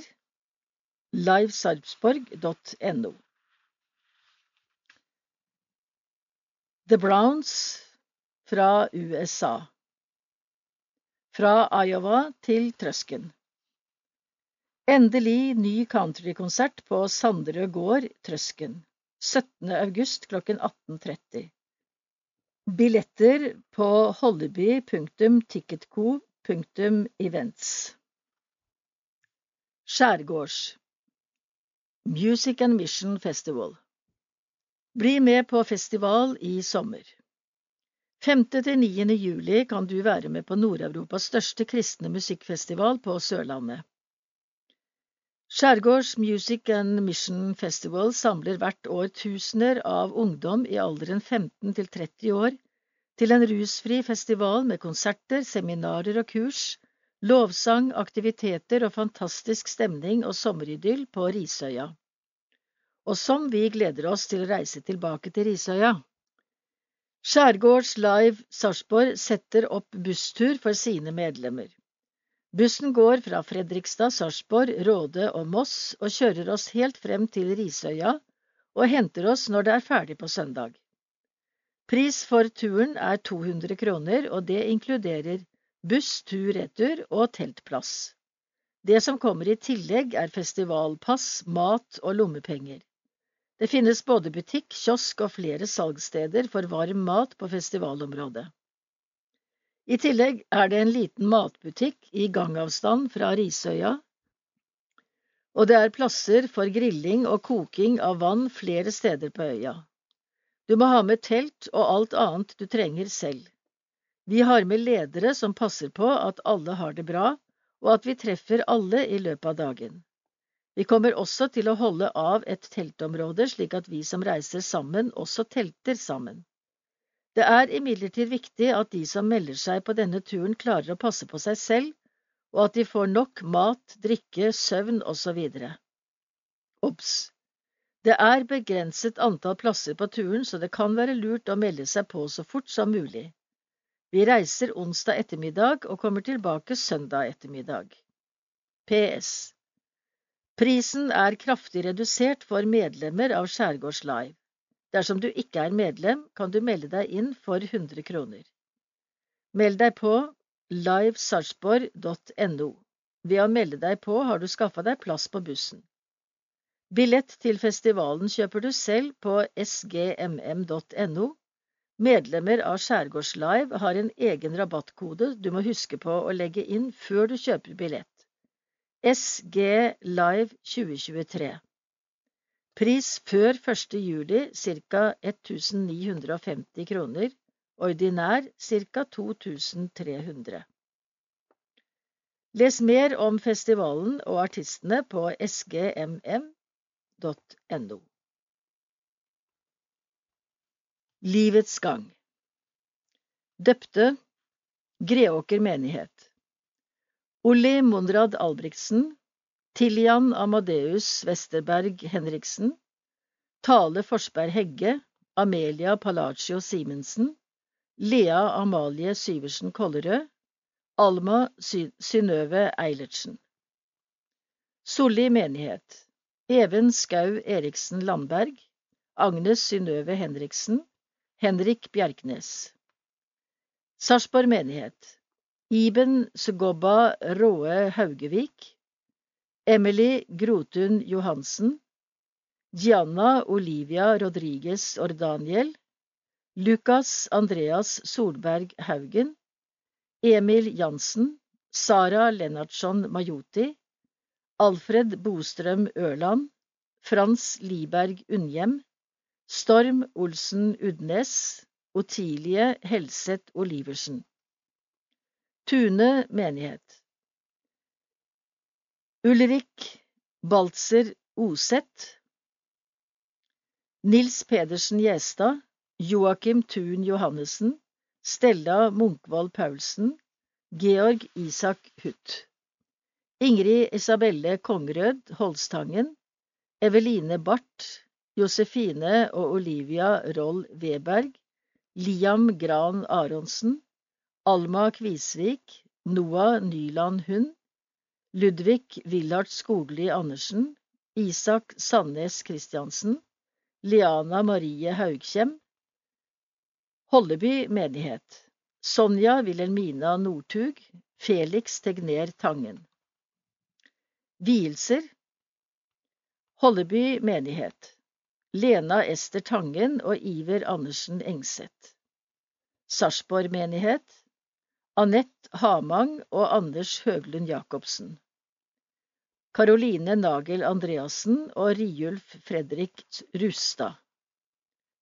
livesarpsborg.no. The Browns fra USA. Fra Iowa til Trøsken. Endelig ny countrykonsert på Sanderød gård, Trøsken. 17. august klokken 18.30. Billetter på holleby.ticketco.events. Skjærgårds Music and Mission Festival Bli med på festival i sommer. 5. til 9. juli kan du være med på Nord-Europas største kristne musikkfestival på Sørlandet. Skjærgårds Music and Mission Festival samler hvert år tusener av ungdom i alderen 15 til 30 år til en rusfri festival med konserter, seminarer og kurs, lovsang, aktiviteter og fantastisk stemning og sommeridyll på Risøya. Og som vi gleder oss til å reise tilbake til Risøya. Skjærgårds Live Sarpsborg setter opp busstur for sine medlemmer. Bussen går fra Fredrikstad, Sarpsborg, Råde og Moss og kjører oss helt frem til Risøya og henter oss når det er ferdig på søndag. Pris for turen er 200 kroner, og det inkluderer buss tur-retur og teltplass. Det som kommer i tillegg er festivalpass, mat og lommepenger. Det finnes både butikk, kiosk og flere salgssteder for varm mat på festivalområdet. I tillegg er det en liten matbutikk i gangavstand fra Risøya, og det er plasser for grilling og koking av vann flere steder på øya. Du må ha med telt og alt annet du trenger selv. Vi har med ledere som passer på at alle har det bra, og at vi treffer alle i løpet av dagen. Vi kommer også til å holde av et teltområde slik at vi som reiser sammen, også telter sammen. Det er imidlertid viktig at de som melder seg på denne turen klarer å passe på seg selv, og at de får nok mat, drikke, søvn osv. Obs! Det er begrenset antall plasser på turen, så det kan være lurt å melde seg på så fort som mulig. Vi reiser onsdag ettermiddag og kommer tilbake søndag ettermiddag. PS. Prisen er kraftig redusert for medlemmer av Skjærgårds Live. Dersom du ikke er medlem, kan du melde deg inn for 100 kroner. Meld deg på livesarpsborg.no. Ved å melde deg på har du skaffa deg plass på bussen. Billett til festivalen kjøper du selv på sgmm.no. Medlemmer av Skjærgårdslive har en egen rabattkode du må huske på å legge inn før du kjøper billett. SG Live 2023 Pris før 1. juli ca. 1950 kroner, ordinær ca. 2300. Les mer om festivalen og artistene på sgmm.no. Livets gang Døpte Greåker menighet Olli Monrad Albrigtsen, Tiljan Amadeus Westerberg Henriksen, Tale Forsberg Hegge, Amelia Palacio Simensen, Lea Amalie Syversen Kollerød, Alma Synnøve Eilertsen. Solli menighet. Even Skau Eriksen Landberg, Agnes Synnøve Henriksen, Henrik Bjerknes. Sarpsborg menighet. Iben Sugobba Råe Haugevik, Emily Grotun Johansen, Gianna Olivia Rodriguez Ordaniel, Lukas Andreas Solberg Haugen, Emil Jansen, Sara Lennartson Majoti, Alfred Bostrøm Ørland, Frans Liberg Unnhjem, Storm Olsen Udnes, Otilie Helseth Oliversen. Tune menighet Ulrik Baltzer Oseth Nils Pedersen Gjestad Joakim Thun Johannessen Stella Munkvold Paulsen Georg Isak Huth Ingrid Isabelle Kongrød Holstangen Eveline Barth Josefine og Olivia Roll Weberg Liam Gran Aronsen Alma Kvisvik, Noah Nyland Hund, Ludvig Willard Skogli Andersen, Isak Sandnes Christiansen, Liana Marie Haugkjem, Holleby menighet, Sonja Wilhelmina Northug, Felix Tegner Tangen. Vielser Holleby menighet, Lena Ester Tangen og Iver Andersen Engseth. Sarpsborg menighet, Anette Hamang og Anders Høglund Jacobsen. Karoline Nagel Andreassen og Riulf Fredrik Rustad.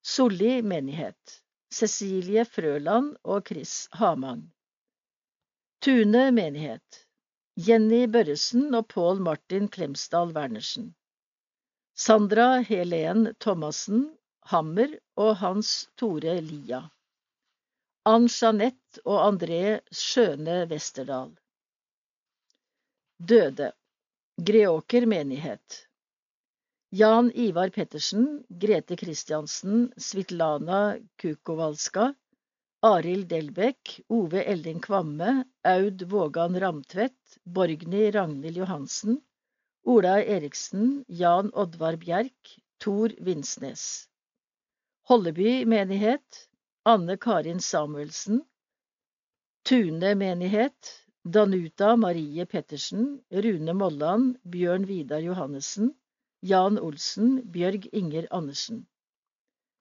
Solli menighet. Cecilie Frøland og Chris Hamang. Tune menighet. Jenny Børresen og Pål Martin Klemsdal Wernersen. Sandra Helen Thomassen Hammer og Hans Tore Lia. Ann-Jeanette og André Skjøne Westerdal. Døde Greåker menighet Jan Ivar Pettersen, Grete Kristiansen, Svitlana Kukovalska, Arild Delbekk, Ove Elling Kvamme, Aud Vågan Ramtvedt, Borgny Ragnhild Johansen, Ola Eriksen, Jan Oddvar Bjerk, Tor Vinsnes. Holleby menighet Anne Karin Samuelsen, Tune menighet, Danuta Marie Pettersen, Rune Molland, Bjørn Vidar Johannessen, Jan Olsen, Bjørg Inger Andersen.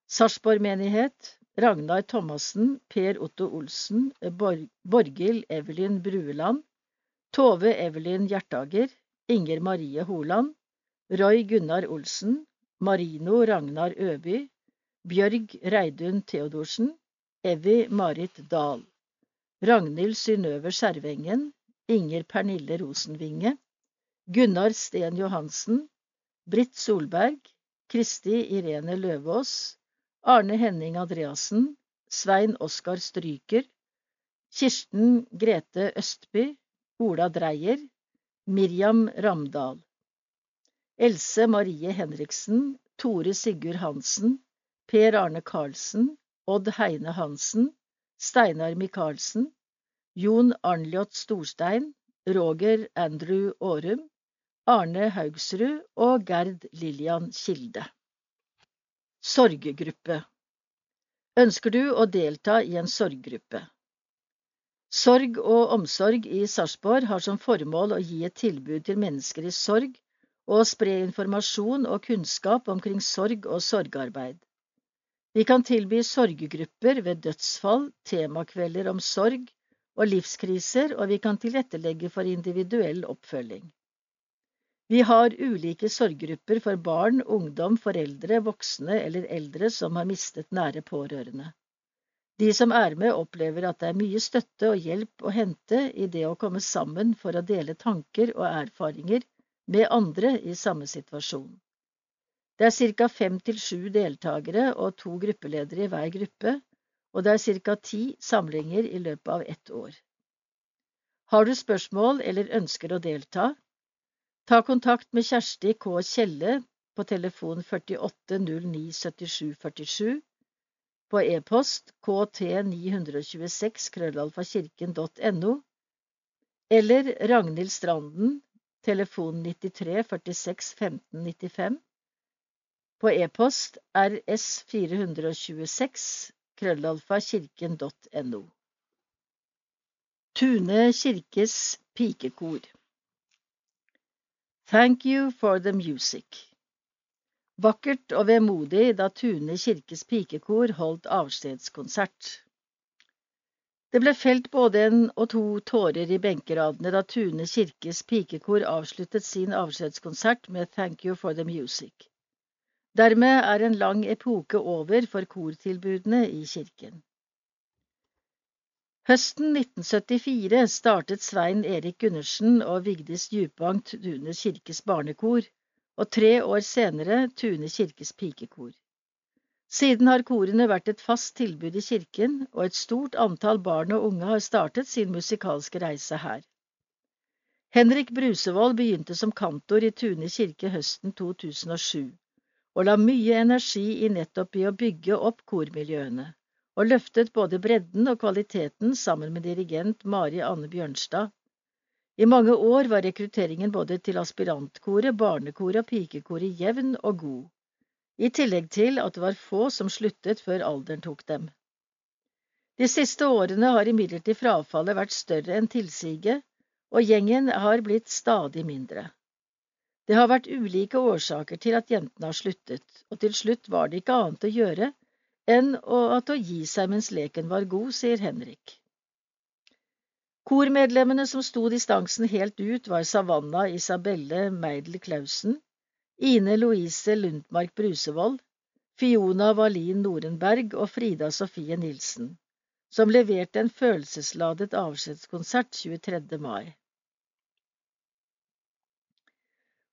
Sarpsborg menighet, Ragnar Thomassen, Per Otto Olsen, Borghild Evelyn Brueland, Tove Evelyn Hjertager, Inger Marie Holand, Roy Gunnar Olsen, Marino Ragnar Øby, Bjørg Reidun Theodorsen, Evy Marit Dahl. Ragnhild Synnøve Skjervengen, Inger Pernille Rosenvinge, Gunnar Sten Johansen, Britt Solberg, Kristi Irene Løvaas, Arne Henning Andreassen, Svein Oskar Stryker, Kirsten Grete Østby, Ola Dreyer, Miriam Ramdal. Else Marie Henriksen, Tore Sigurd Hansen, Per Arne Karlsen, Odd Heine Hansen, Steinar Micaelsen, Jon Arnljot Storstein, Roger Andrew Aarum, Arne Haugsrud og Gerd Lillian Kilde. Sorggruppe Ønsker du å delta i en sorggruppe? Sorg og omsorg i Sarpsborg har som formål å gi et tilbud til mennesker i sorg og spre informasjon og kunnskap omkring sorg og sorgarbeid. Vi kan tilby sorggrupper ved dødsfall, temakvelder om sorg og livskriser, og vi kan tilrettelegge for individuell oppfølging. Vi har ulike sorggrupper for barn, ungdom, foreldre, voksne eller eldre som har mistet nære pårørende. De som er med, opplever at det er mye støtte og hjelp å hente i det å komme sammen for å dele tanker og erfaringer med andre i samme situasjon. Det er ca. fem til sju deltakere og to gruppeledere i hver gruppe, og det er ca. ti samlinger i løpet av ett år. Har du spørsmål eller ønsker å delta? Ta kontakt med Kjersti K. Kjelle på telefon 48 09 77 47, på e-post kt926 krøllalfakirken.no, eller Ragnhild Stranden, telefon 93 46 15 95, på e-post rs426 krøllalfa kirken.no. Tune kirkes pikekor Thank you for the music. Vakkert og vemodig da Tune kirkes pikekor holdt avskjedskonsert. Det ble felt både en og to tårer i benkeradene da Tune kirkes pikekor avsluttet sin avskjedskonsert med Thank you for the music. Dermed er en lang epoke over for kortilbudene i kirken. Høsten 1974 startet Svein Erik Gundersen og Vigdis Djupvang Tune kirkes barnekor, og tre år senere Tune kirkes pikekor. Siden har korene vært et fast tilbud i kirken, og et stort antall barn og unge har startet sin musikalske reise her. Henrik Brusevold begynte som kantor i Tune kirke høsten 2007 og la mye energi i nettopp i å bygge opp kormiljøene, og løftet både bredden og kvaliteten sammen med dirigent Mari Anne Bjørnstad. I mange år var rekrutteringen både til aspirantkoret, barnekoret og pikekoret jevn og god, i tillegg til at det var få som sluttet før alderen tok dem. De siste årene har imidlertid frafallet vært større enn tilsiget, og gjengen har blitt stadig mindre. Det har vært ulike årsaker til at jentene har sluttet, og til slutt var det ikke annet å gjøre enn at å gi seg mens leken var god, sier Henrik. Kormedlemmene som sto distansen helt ut, var Savanna Isabelle Meidel Clausen, Ine Louise Lundmark Brusevold, Fiona Wallin Norenberg og Frida Sofie Nilsen, som leverte en følelsesladet avskjedskonsert 23. mai.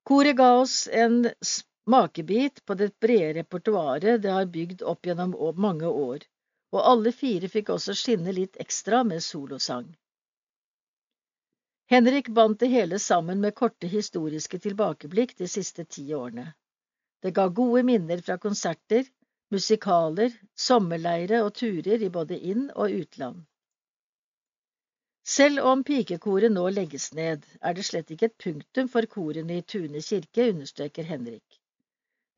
Koret ga oss en smakebit på det brede repertoaret det har bygd opp gjennom mange år, og alle fire fikk også skinne litt ekstra med solosang. Henrik bandt det hele sammen med korte historiske tilbakeblikk de siste ti årene. Det ga gode minner fra konserter, musikaler, sommerleire og turer i både inn- og utland. Selv om pikekoret nå legges ned, er det slett ikke et punktum for korene i Tune kirke, understreker Henrik.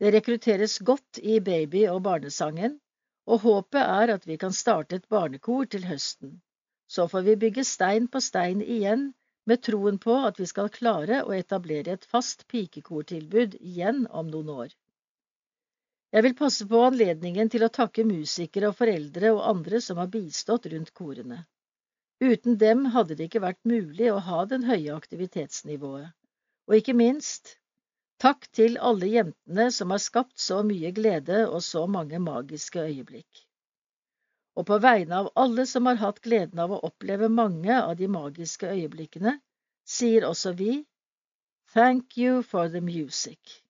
Det rekrutteres godt i baby- og barnesangen, og håpet er at vi kan starte et barnekor til høsten. Så får vi bygge stein på stein igjen, med troen på at vi skal klare å etablere et fast pikekortilbud igjen om noen år. Jeg vil passe på anledningen til å takke musikere og foreldre og andre som har bistått rundt korene. Uten dem hadde det ikke vært mulig å ha den høye aktivitetsnivået. Og ikke minst, takk til alle jentene som har skapt så mye glede og så mange magiske øyeblikk. Og på vegne av alle som har hatt gleden av å oppleve mange av de magiske øyeblikkene, sier også vi Thank you for the music.